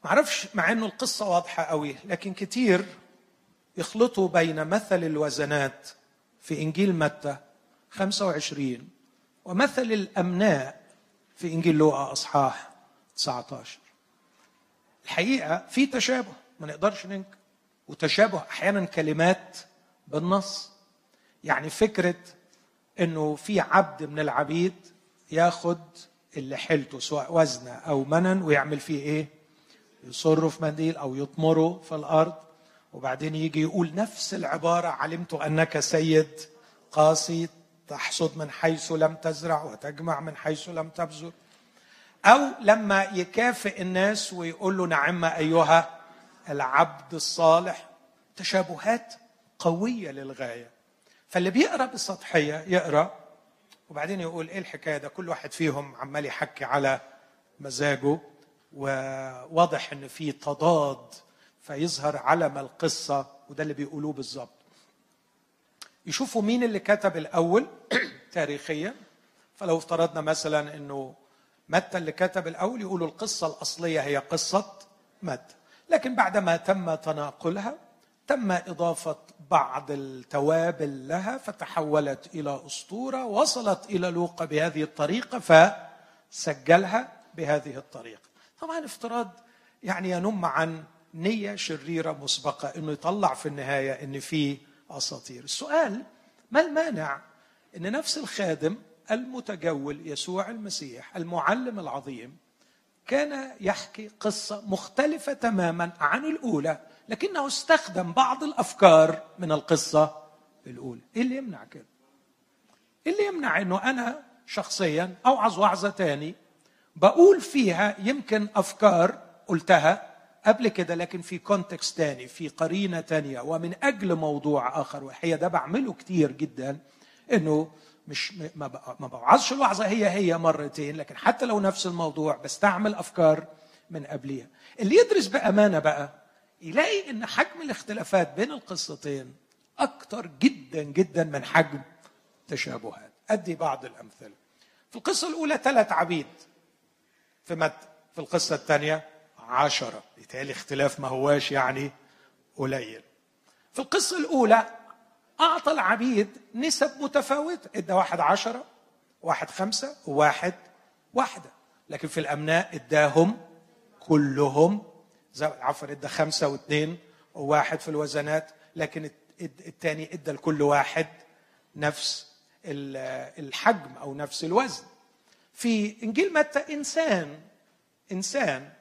معرفش مع إنه القصة واضحة قوي لكن كتير يخلطوا بين مثل الوزنات في إنجيل متى 25 ومثل الأمناء في إنجيل لوقا أصحاح 19 الحقيقة في تشابه ما نقدرش ننكر. وتشابه أحيانا كلمات بالنص. يعني فكرة إنه في عبد من العبيد ياخد اللي حيلته سواء وزنه أو منن ويعمل فيه إيه؟ يصره في منديل أو يطمره في الأرض. وبعدين يجي يقول نفس العبارة علمت أنك سيد قاسي تحصد من حيث لم تزرع وتجمع من حيث لم تبذر. أو لما يكافئ الناس ويقول له نعم أيها العبد الصالح تشابهات قوية للغاية. فاللي بيقرأ بسطحيه يقرأ وبعدين يقول إيه الحكاية ده؟ كل واحد فيهم عمال يحكي على مزاجه وواضح إن في تضاد فيظهر علم القصة وده اللي بيقولوه بالظبط. يشوفوا مين اللي كتب الأول (clears throat) تاريخيا. فلو افترضنا مثلا إنه متى اللي كتب الأول يقولوا القصة الأصلية هي قصة متى لكن بعدما تم تناقلها تم إضافة بعض التوابل لها فتحولت إلى أسطورة وصلت إلى لوقا بهذه الطريقة فسجلها بهذه الطريقة. طبعا افتراض يعني ينم عن نية شريرة مسبقة أنه يطلع في النهاية أن في أساطير السؤال ما المانع أن نفس الخادم المتجول يسوع المسيح المعلم العظيم كان يحكي قصة مختلفة تماما عن الأولى لكنه استخدم بعض الأفكار من القصة الأولى. إيه اللي يمنع كده؟ إيه اللي يمنع إنه أنا شخصيا اوعظ وعظه تاني بقول فيها يمكن أفكار قلتها قبل كده لكن في كونتكست تاني في قرينة تانية ومن أجل موضوع آخر وهي ده بعمله كتير جدا إنه مش ما بوعظش الوعظه هي هي مرتين لكن حتى لو نفس الموضوع بستعمل أفكار من قبليها. اللي يدرس بأمانة بقى يلاقي إن حجم الاختلافات بين القصتين أكثر جدا جدا من حجم تشابهات. أدي بعض الأمثلة. في القصة الأولى ثلاث عبيد. في متى في القصة الثانية عشرة. بالتالي اختلاف ما هواش يعني قليل. في القصة الأولى أعطى العبيد نسب متفاوتة. إدى واحد عشرة واحد خمسة وواحد واحدة. لكن في الأمناء إداهم كلهم عفوا إدى خمسة واثنين وواحد في الوزنات. لكن الثاني إدى لكل واحد نفس الحجم أو نفس الوزن. في إنجيل متى إنسان إنسان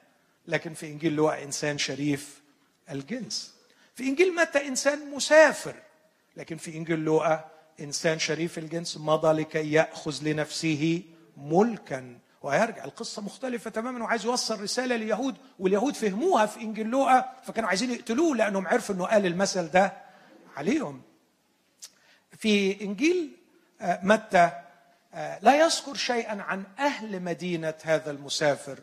لكن في إنجيل لوقا إنسان شريف الجنس. في إنجيل متى إنسان مسافر لكن في إنجيل لوقا إنسان شريف الجنس مضى لكي يأخذ لنفسه ملكا. وهيرجع القصة مختلفة تماما وعايز يوصل رسالة لليهود واليهود فهموها في إنجيل لوقا فكانوا عايزين يقتلوه لأنهم عرفوا أنه قال المثل ده عليهم. في إنجيل آه، متى آه، لا يذكر شيئا عن أهل مدينة هذا المسافر.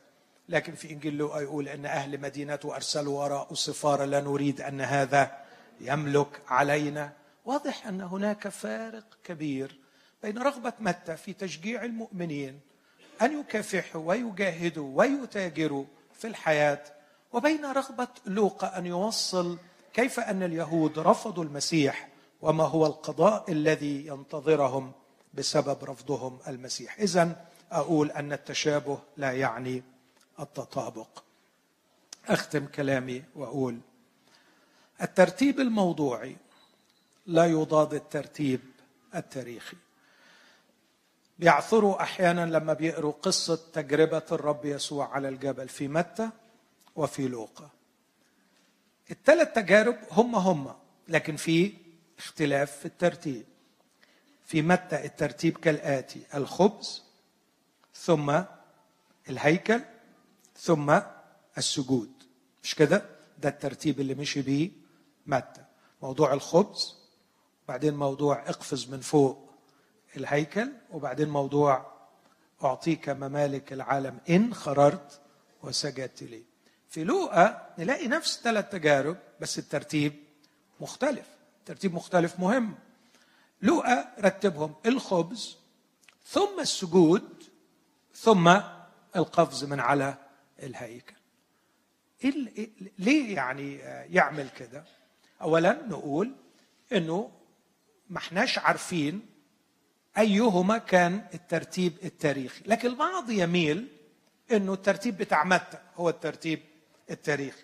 لكن في إنجيل لوقا يقول أن أهل مدينته أرسلوا وراءه سفارة لا نريد أن هذا يملك علينا. واضح أن هناك فارق كبير بين رغبة متى في تشجيع المؤمنين أن يكافحوا ويجاهدوا ويتاجروا في الحياة وبين رغبة لوقا أن يوصل كيف أن اليهود رفضوا المسيح وما هو القضاء الذي ينتظرهم بسبب رفضهم المسيح. اذا أقول أن التشابه لا يعني التطابق. أختم كلامي وأقول الترتيب الموضوعي لا يضاد الترتيب التاريخي. بيعثروا أحيانا لما بيقروا قصة تجربة الرب يسوع على الجبل في متى وفي لوقا. الثلاث تجارب هم هم لكن في اختلاف في الترتيب. في متى الترتيب كالآتي الخبز ثم الهيكل ثم السجود. مش كده؟ ده الترتيب اللي مشي بيه متى موضوع الخبز وبعدين موضوع اقفز من فوق الهيكل وبعدين موضوع أعطيك ممالك العالم إن خررت وسجدت لي. في لوقا نلاقي نفس ثلاث تجارب بس الترتيب مختلف. ترتيب مختلف مهم. لوقا رتبهم الخبز ثم السجود ثم القفز من على الهيكل إيه ليه يعني يعمل كده؟ اولا نقول إنه ما إحناش عارفين أيهما كان الترتيب التاريخي. لكن البعض يميل إنه الترتيب بتاع متى هو الترتيب التاريخي.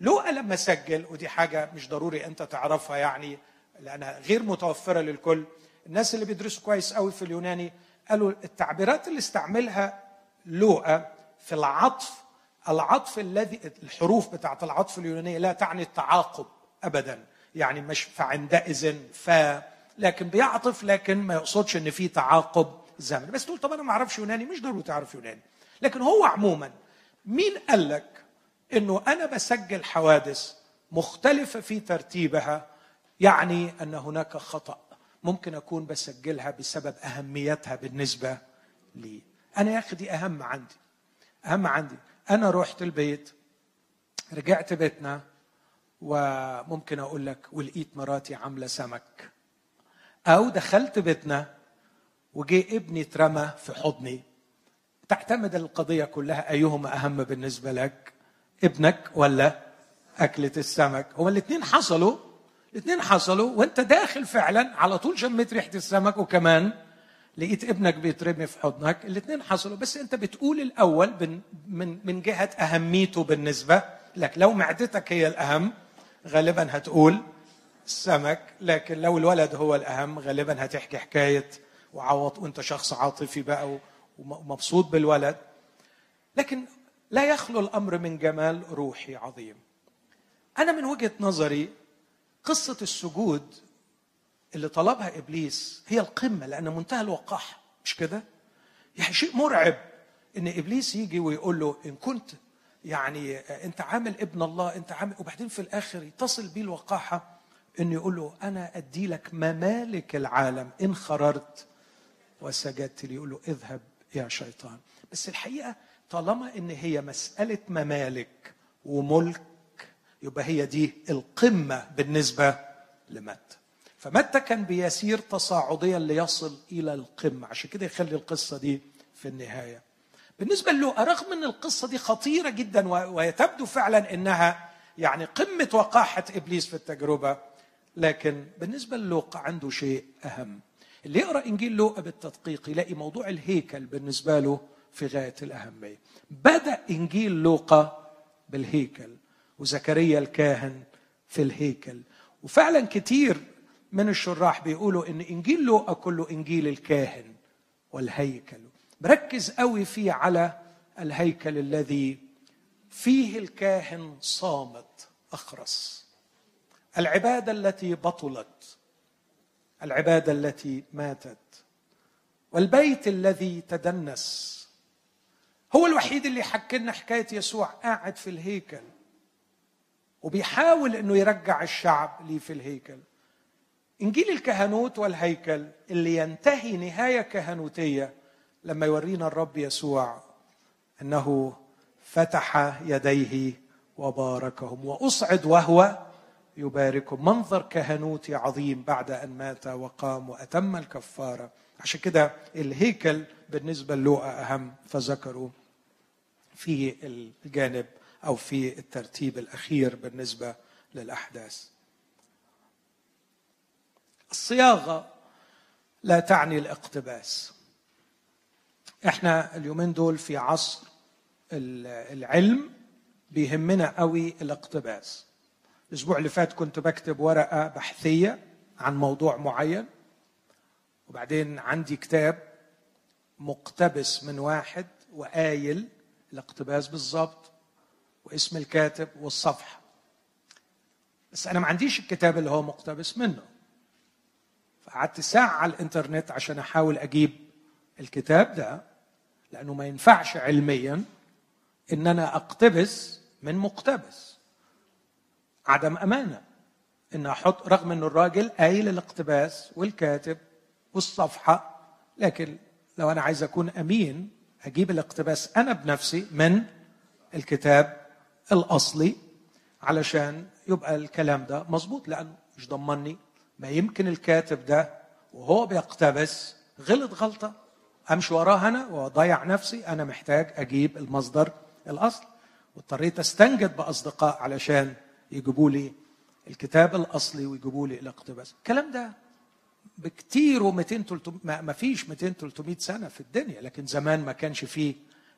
لوقا لما سجل ودي حاجة مش ضروري أنت تعرفها يعني لأنها غير متوفرة للكل. الناس اللي بيدرسوا كويس قوي في اليوناني قالوا التعبيرات اللي استعملها لوقا في العطف العطف الذي الحروف بتاعت العطف اليونانية لا تعني التعاقب أبدا يعني مش فعندئذ ف لكن بيعطف لكن ما يقصدش إن في تعاقب زمني. بس تقول طب أنا ما أعرفش يوناني مش ضروري تعرف يوناني. لكن هو عموما مين قال لك إنه أنا بسجل حوادث مختلفة في ترتيبها يعني أن هناك خطأ ممكن أكون بسجلها بسبب أهميتها بالنسبة لي؟ أنا يا أخي دي أهم عندي أهم عندي. أنا رحت البيت رجعت بيتنا وممكن أقول لك ولقيت مراتي عاملة سمك. أو دخلت بيتنا وجي ابني اترمى في حضني. تعتمد القضية كلها ايهما أهم بالنسبة لك؟ ابنك ولا أكلة السمك؟ هما الاثنين حصلوا الاثنين حصلوا وأنت داخل فعلا على طول شميت ريحة السمك وكمان لقيت ابنك بيترمي في حضنك الاثنين حصلوا. بس انت بتقول الأول من من جهة أهميته بالنسبة لك. لو معدتك هي الأهم غالبا هتقول السمك. لكن لو الولد هو الأهم غالبا هتحكي حكاية وعوض وانت شخص عاطفي بقى ومبسوط بالولد. لكن لا يخلو الأمر من جمال روحي عظيم. أنا من وجهة نظري قصة السجود اللي طلبها إبليس هي القمة لأن منتهى الوقاحة. مش كده؟ يعني شيء مرعب إن إبليس يجي ويقول له إن كنت يعني أنت عامل ابن الله أنت عامل وبعدين في الآخر يتصل بيه الوقاحة إنه يقول له أنا أدي لك ممالك العالم إن خررت وسجدت لي. يقول له اذهب يا شيطان. بس الحقيقة طالما إن هي مسألة ممالك وملك يبقى هي دي القمة بالنسبة لمتى فمتى كان بيسير تصاعديا ليصل إلى القمة. عشان كده يخلي القصة دي في النهاية. بالنسبة له رغم إن القصة دي خطيرة جدا وتبدو فعلا إنها يعني قمة وقاحة إبليس في التجربة لكن بالنسبة للوقا عنده شيء أهم. اللي يقرأ إنجيل لوقا بالتدقيق يلاقي موضوع الهيكل بالنسبة له في غاية الأهمية. بدأ إنجيل لوقا بالهيكل وزكريا الكاهن في الهيكل. وفعلا كتير من الشراح بيقولوا إن إنجيل لوقا كله إنجيل الكاهن والهيكل. بركز قوي فيه على الهيكل الذي فيه الكاهن صامت أخرس. العبادة التي بطلت العبادة التي ماتت. والبيت الذي تدنس. هو الوحيد اللي حكى لنا حكاية يسوع قاعد في الهيكل وبيحاول إنه يرجع الشعب ليه في الهيكل. إنجيل الكهنوت والهيكل اللي ينتهي نهاية كهنوتية لما يورينا الرب يسوع أنه فتح يديه وباركهم وأصعد وهو يباركهم. منظر كهنوتي عظيم بعد أن مات وقام وأتم الكفارة. عشان كده الهيكل بالنسبة للوقا أهم فذكروا في الجانب أو في الترتيب الأخير بالنسبة للأحداث. الصياغة لا تعني الاقتباس. إحنا اليومين دول في عصر العلم بيهمنا قوي الاقتباس. الأسبوع اللي فات كنت بكتب ورقة بحثية عن موضوع معين وبعدين عندي كتاب مقتبس من واحد وقايل الاقتباس بالظبط واسم الكاتب والصفحة. بس أنا ما عنديش الكتاب اللي هو مقتبس منه. فقعدت ساعة على الإنترنت عشان أحاول أجيب الكتاب ده لأنه ما ينفعش علميا إن أنا أقتبس من مقتبس. عدم أمانة. إن أحط رغم إن الراجل قايل الاقتباس والكاتب والصفحة لكن لو أنا عايز أكون أمين أجيب الاقتباس أنا بنفسي من الكتاب الأصلي علشان يبقى الكلام ده مظبوط لأنه مش ضمني ما يمكن الكاتب ده وهو بيقتبس غلط غلطة. أمشي وراه أنا وأضيع نفسي. أنا محتاج أجيب المصدر الأصل. واضطريت أستنجد بأصدقاء علشان يجيبوا لي الكتاب الأصلي ويجيبوا لي الاقتباس. الكلام ده بكتير و200 300 ما فيش 200 300 سنة في الدنيا. لكن زمان ما كانش فيه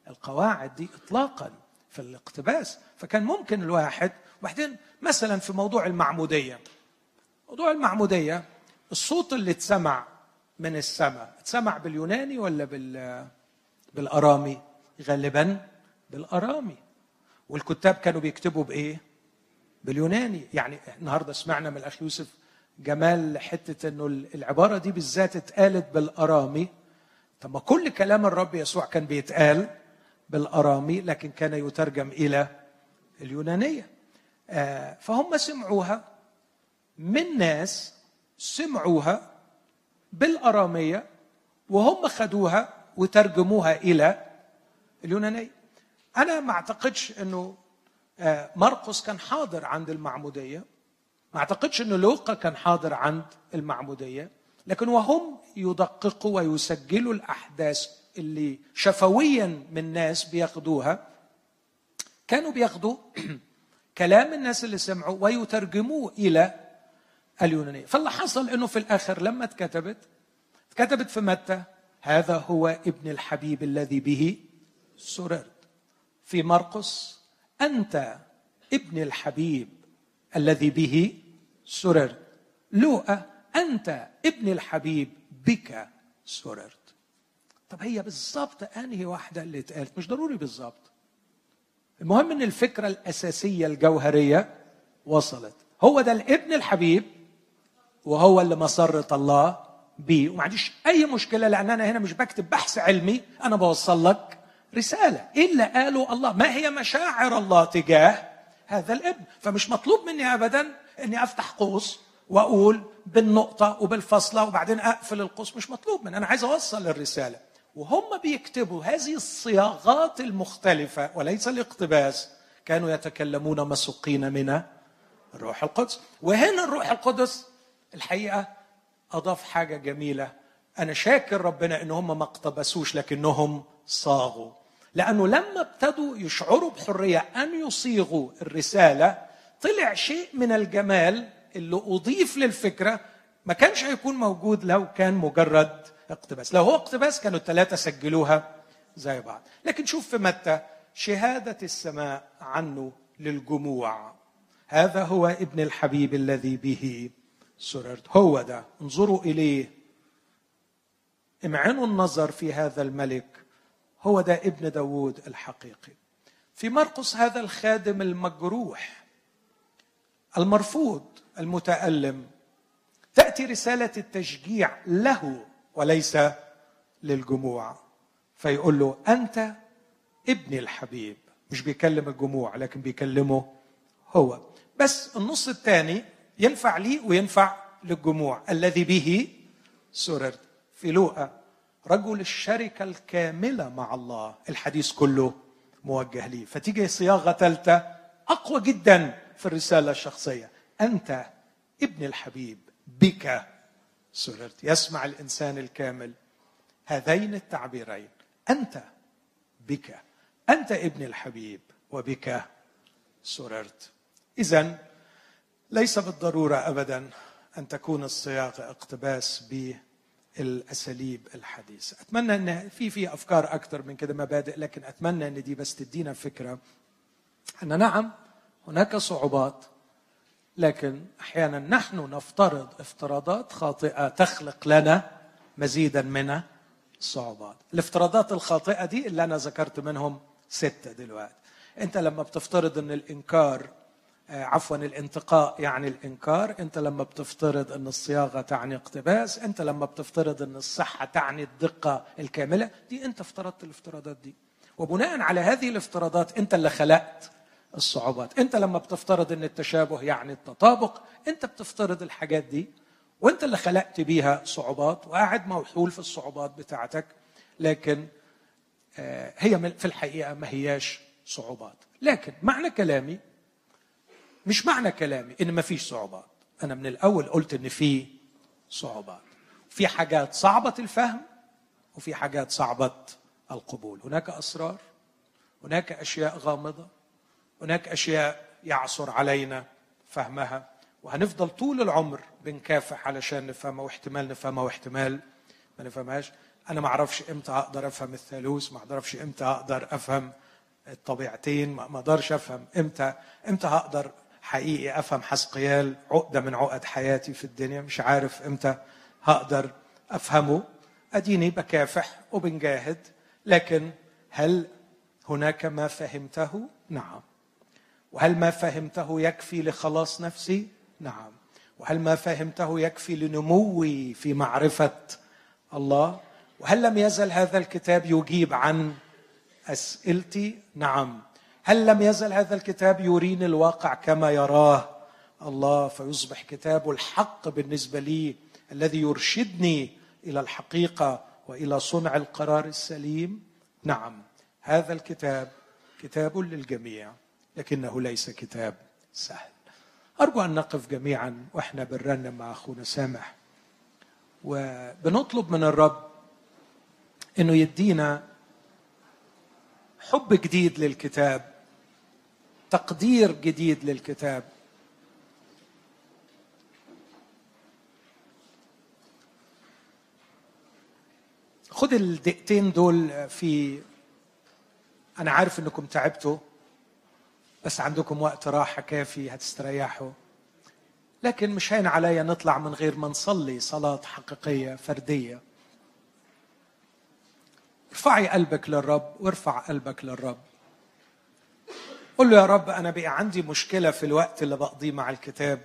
القواعد دي اطلاقا في الاقتباس. فكان ممكن الواحد وبعدين مثلا في موضوع المعمودية. موضوع المعموديه الصوت اللي اتسمع من السماء اتسمع باليوناني ولا بال بالأرامي؟ غالبا بالأرامي. والكتاب كانوا بيكتبوا بإيه؟ باليوناني. يعني النهارده سمعنا من الأخ يوسف جمال حتة إنه العبارة دي بالذات اتقالت بالأرامي. طب ما كل كلام الرب يسوع كان بيتقال بالأرامي لكن كان يترجم إلى اليونانية. آه، فهم سمعوها. من ناس سمعوها بالأرامية وهم خدوها وترجموها إلى اليونانيه أنا ما أعتقدش إنه آه، مرقس كان حاضر عند المعمودية. ما أعتقدش إنه لوقا كان حاضر عند المعمودية. لكن وهم يدققوا ويسجلوا الأحداث اللي شفويا من ناس بياخدوها. كانوا بياخدوا (clears throat) كلام الناس اللي سمعوا ويترجموه إلى اليونانية. فاللي حصل إنه في الآخر لما اتكتبت اتكتبت في متى؟ هذا هو ابن الحبيب الذي به سررت. في مرقس أنت ابن الحبيب الذي به سررت. لوقا أنت ابن الحبيب بك سررت. طب هي بالظبط أنهي واحدة اللي اتقالت؟ مش ضروري بالظبط المهم إن الفكرة الأساسية الجوهرية وصلت. هو ده الابن الحبيب وهو اللي مسرة الله بيه وما عنديش أي مشكلة لأن أنا هنا مش بكتب بحث علمي أنا بوصل لك رسالة. إيه اللي قاله الله. ما هي مشاعر الله تجاه هذا الابن؟ فمش مطلوب مني ابدا إني أفتح قوس وأقول بالنقطة وبالفصلة وبعدين أقفل القوس. مش مطلوب مني. أنا عايز أوصل الرسالة. وهم بيكتبوا هذه الصياغات المختلفة وليس الاقتباس. كانوا يتكلمون مسوقين من الروح القدس. وهنا الروح القدس الحقيقة أضاف حاجة جميلة. أنا شاكر ربنا إن هم ما اقتبسوش لكنهم صاغوا. لأنه لما ابتدوا يشعروا بحرية أن يصيغوا الرسالة طلع شيء من الجمال اللي أضيف للفكرة ما كانش هيكون موجود لو كان مجرد اقتباس. لو هو اقتباس كانوا الثلاثه سجلوها زي بعض. لكن شوف في متى شهادة السماء عنه للجموع. هذا هو ابن الحبيب الذي به سررت. هو ده. انظروا إليه. امعنوا النظر في هذا الملك. هو ده ابن داوود الحقيقي. في مرقس هذا الخادم المجروح المرفوض المتألم تأتي رسالة التشجيع له وليس للجموع. فيقول له أنت ابني الحبيب. مش بيكلم الجموع لكن بيكلمه هو. بس النص الثاني ينفع لي وينفع للجموع. الذي به سررت. في لوقا رجل الشركة الكاملة مع الله. الحديث كله موجه لي. فتيجي صياغة ثالثة أقوى جدا في الرسالة الشخصية. أنت ابن الحبيب بك. سررت. يسمع الإنسان الكامل هذين التعبيرين. أنت بك. أنت ابن الحبيب وبك. سررت. اذا ليس بالضرورة ابدا أن تكون الصياغه اقتباس بالأساليب الحديثه أتمنى إن في في أفكار أكثر من كده مبادئ لكن أتمنى إن دي بس تدينا فكرة أن نعم هناك صعوبات لكن أحيانا نحن نفترض افتراضات خاطئة تخلق لنا مزيدا من الصعوبات. الافتراضات الخاطئة دي اللي أنا ذكرت منهم ستة دلوقتي. أنت لما بتفترض إن الإنكار عفوا الانتقاء يعني الإنكار. أنت لما بتفترض إن الصياغة تعني اقتباس أنت لما بتفترض إن الصحة تعني الدقة الكاملة دي أنت افترضت الافتراضات دي. وبناء على هذه الافتراضات أنت اللي خلقت الصعوبات. أنت لما بتفترض إن التشابه يعني التطابق أنت بتفترض الحاجات دي وأنت اللي خلقت بيها صعوبات وقاعد موحول في الصعوبات بتاعتك. لكن آه، هي في الحقيقة ما هياش صعوبات. لكن معنى كلامي مش معنى كلامي إن ما فيش صعوبات. أنا من الأول قلت إن في صعوبات. في حاجات صعبة الفهم وفي حاجات صعبة القبول. هناك أسرار هناك أشياء غامضة هناك أشياء يعصر علينا فهمها. وهنفضل طول العمر بنكافح علشان نفهمها واحتمال نفهمها واحتمال ما نفهمهاش. أنا ما أعرفش إمتى أقدر أفهم الثالوث ما أعرفش إمتى أقدر أفهم الطبيعتين ما أقدرش أفهم إمتى إمتى هقدر حقيقي أفهم حسقيال عقدة من عقد حياتي في الدنيا مش عارف إمتى هقدر أفهمه. أديني بكافح وبنجاهد لكن هل هناك ما فهمته؟ نعم. وهل ما فهمته يكفي لخلاص نفسي؟ نعم. وهل ما فهمته يكفي لنموي في معرفة الله؟ وهل لم يزل هذا الكتاب يجيب عن أسئلتي؟ نعم. هل لم يزل هذا الكتاب يريني الواقع كما يراه. الله فيصبح كتاب الحق بالنسبة لي الذي يرشدني إلى الحقيقة وإلى صنع القرار السليم. نعم هذا الكتاب كتاب للجميع لكنه ليس كتاب سهل. أرجو أن نقف جميعا وإحنا بنرنم مع أخونا سامح. وبنطلب من الرب إنه يدينا حب جديد للكتاب. تقدير جديد للكتاب. خد الدقيقتين دول في أنا عارف إنكم تعبتوا بس عندكم وقت راحة كافي هتستريحوا. لكن مش هين عليا نطلع من غير ما نصلي صلاة حقيقية فردية. ارفعي قلبك للرب وارفع قلبك للرب. قل له يا رب أنا بقى عندي مشكلة في الوقت اللي بقضيه مع الكتاب.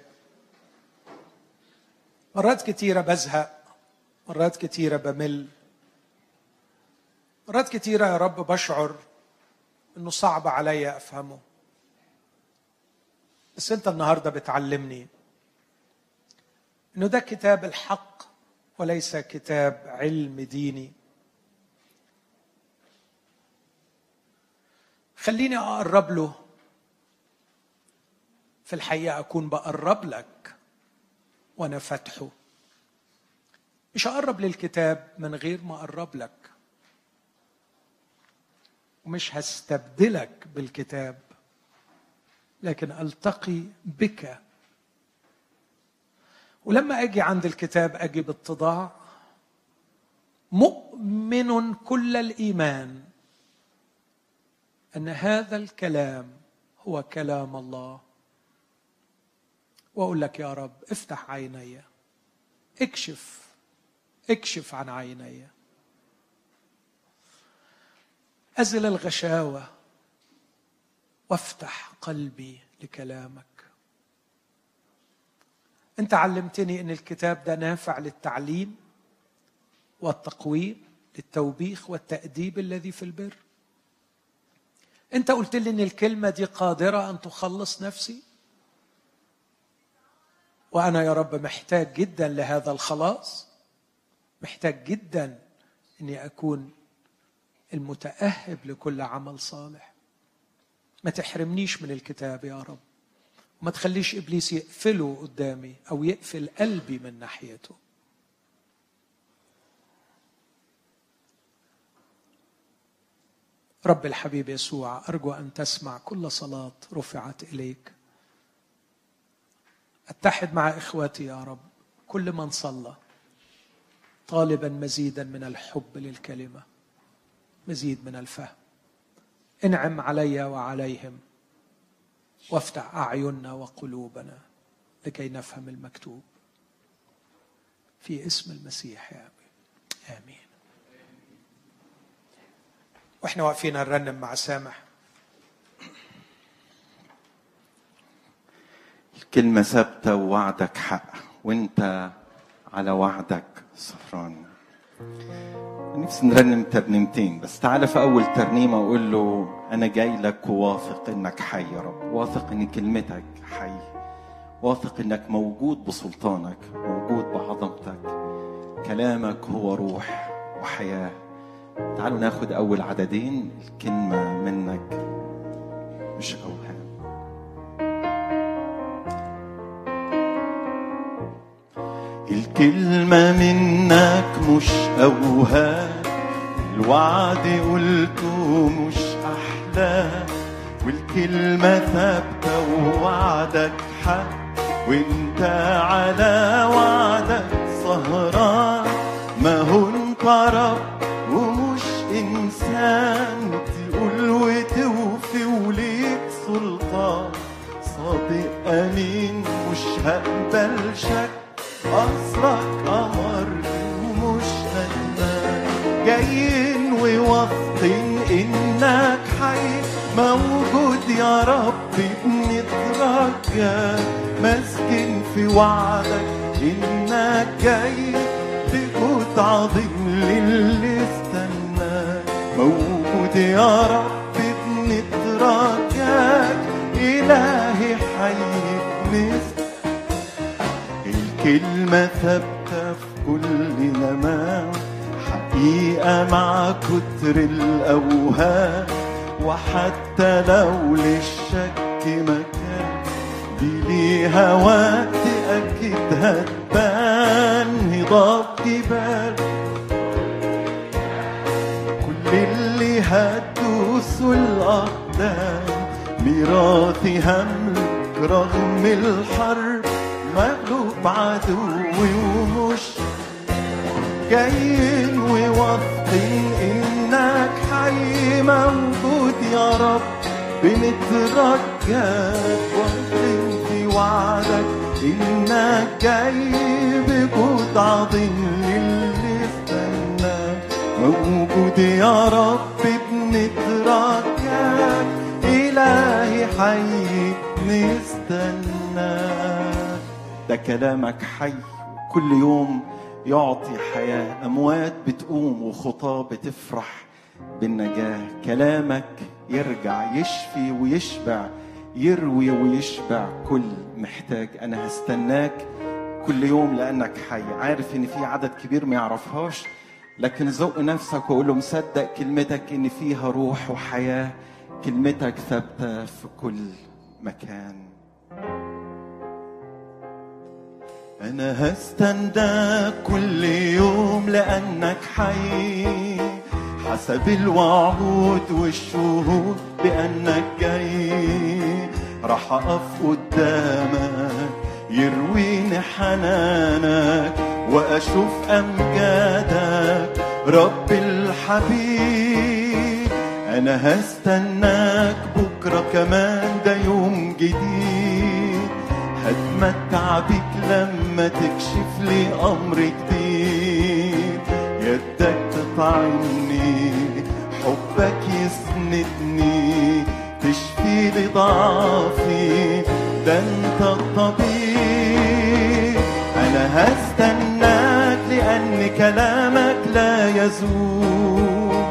مرات كتيرة بزهق مرات كتيرة بمل مرات كتيرة يا رب بشعر إنه صعب عليا أفهمه. بس أنت النهارده بتعلمني إنه ده كتاب الحق وليس كتاب علم ديني. خليني أقرب له في الحقيقة أكون بقرب لك وأنا فاتحه مش اقرب للكتاب من غير ما أقرب لك. ومش هستبدلك بالكتاب لكن ألتقي بك. ولما أجي عند الكتاب أجي باتضاع مؤمن كل الإيمان أن هذا الكلام هو كلام الله. وأقول لك يا رب افتح عيني اكشف اكشف عن عيني. أزل الغشاوة وافتح قلبي لكلامك. أنت علمتني إن الكتاب ده نافع للتعليم والتقويم للتوبيخ والتأديب الذي في البر. أنت قلت لي إن الكلمة دي قادرة أن تخلص نفسي. وأنا يا رب محتاج جدا لهذا الخلاص محتاج جدا إني أكون المتأهب لكل عمل صالح. ما تحرمنيش من الكتاب يا رب وما تخليش إبليس يقفله قدامي أو يقفل قلبي من ناحيته. رب الحبيب يسوع أرجو أن تسمع كل صلاة رفعت إليك. أتحد مع اخواتي يا رب. كل من صلى. طالبا مزيدا من الحب للكلمة. مزيد من الفهم. انعم علي وعليهم. وافتح أعيننا وقلوبنا لكي نفهم المكتوب. في اسم المسيح يا امين آمين. وإحنا واقفين نرنم مع سامح. الكلمة ثابتة ووعدك حق وانت على وعدك سهران نفسي نرنم ترنيمتين بس تعالى في أول ترنيمة أقول له أنا جاي لك وواثق إنك حي يا رب واثق إن كلمتك حي واثق إنك موجود بسلطانك موجود بعظمتك. كلامك هو روح وحياة. تعالوا ناخد أول عددين الكلمة منك مش أوهام الكلمة منك مش أوهام الوعد قلته مش أحلى والكلمة ثابتة ووعدك حق وانت على وعدك سهران ما هو انت رب ومش إنسان تقول وتوفي وليك سلطان صادق امين مش هقبل شك. قصرك قمر ومش فنان جايين وواثقين إنك حي. موجود يا رب بنترجى مسكن في وعدك إنك جاي. بجود عظيم للي استناك موجود يا رب بنترجاك إلهي كلمة ثابتة في كل زمان. حقيقة مع كتر الأوهام. وحتى لو للشك مكان دي ليها وقت أكيد هتبان. هضاب جبال. كل اللي هتدوسوا الأقدام. ميراثي هملك رغم الحرب. مغلوب عدوي ومش جايين وواثقين انك حي موجود يا رب. بنترجاك واثقين في وعدك إنك جاي بجود عظيم للي استناك. موجود يا رب بنترجاك إلهي حي نستناك ده كلامك حي. كل يوم يعطي حياة. أموات بتقوم وخطاة بتفرح بالنجاة. كلامك يرجع يشفي ويشبع يروي ويشبع كل محتاج. أنا هستناك كل يوم لأنك حي. عارف إن في عدد كبير ما يعرفهاش لكن زق نفسك وقول له مصدق كلمتك إن فيها روح وحياة. كلمتك ثابتة في كل مكان. أنا هستنى كل يوم لأنك حي. حسب الوعود والشهود بأنك جاي. راح أقف قدامك يرويني حنانك وأشوف أمجادك. رب الحبيب أنا هستناك بكرة كمان ده يوم جديد. هتمتع بيك لما تكشف لي أمر جديد. يدك تطعني حبك يسندني تشفي لي ضعفي. ده أنت الطبيب. أنا هستناك لأن كلامك لا يزول.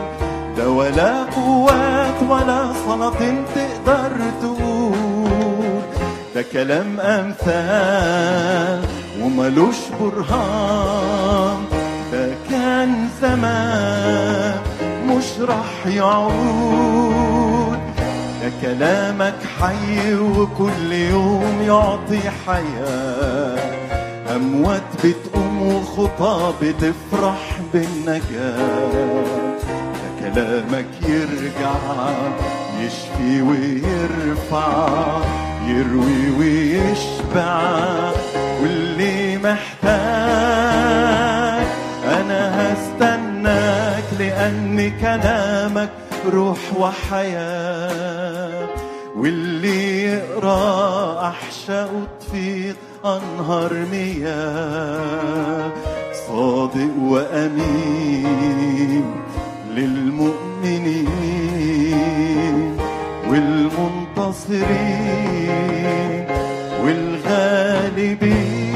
ده ولا قوات ولا صلاة تقدر تقول. ده كلام أمثال وملوش برهان ده كان زمان مش راح يعود. ده كلامك حي وكل يوم يعطي حياة. أموات بتقوم وخطى بتفرح بالنجاة. ده كلامك يرجع يشفي ويرفع يروي ويشبع. واللي محتاج أنا هستناك لأن كلامك روح وحياة. واللي يقرأ أحشاء تفيض أنهار مياه. صادق وأمين للمؤمنين والمنتصرين والغالبين.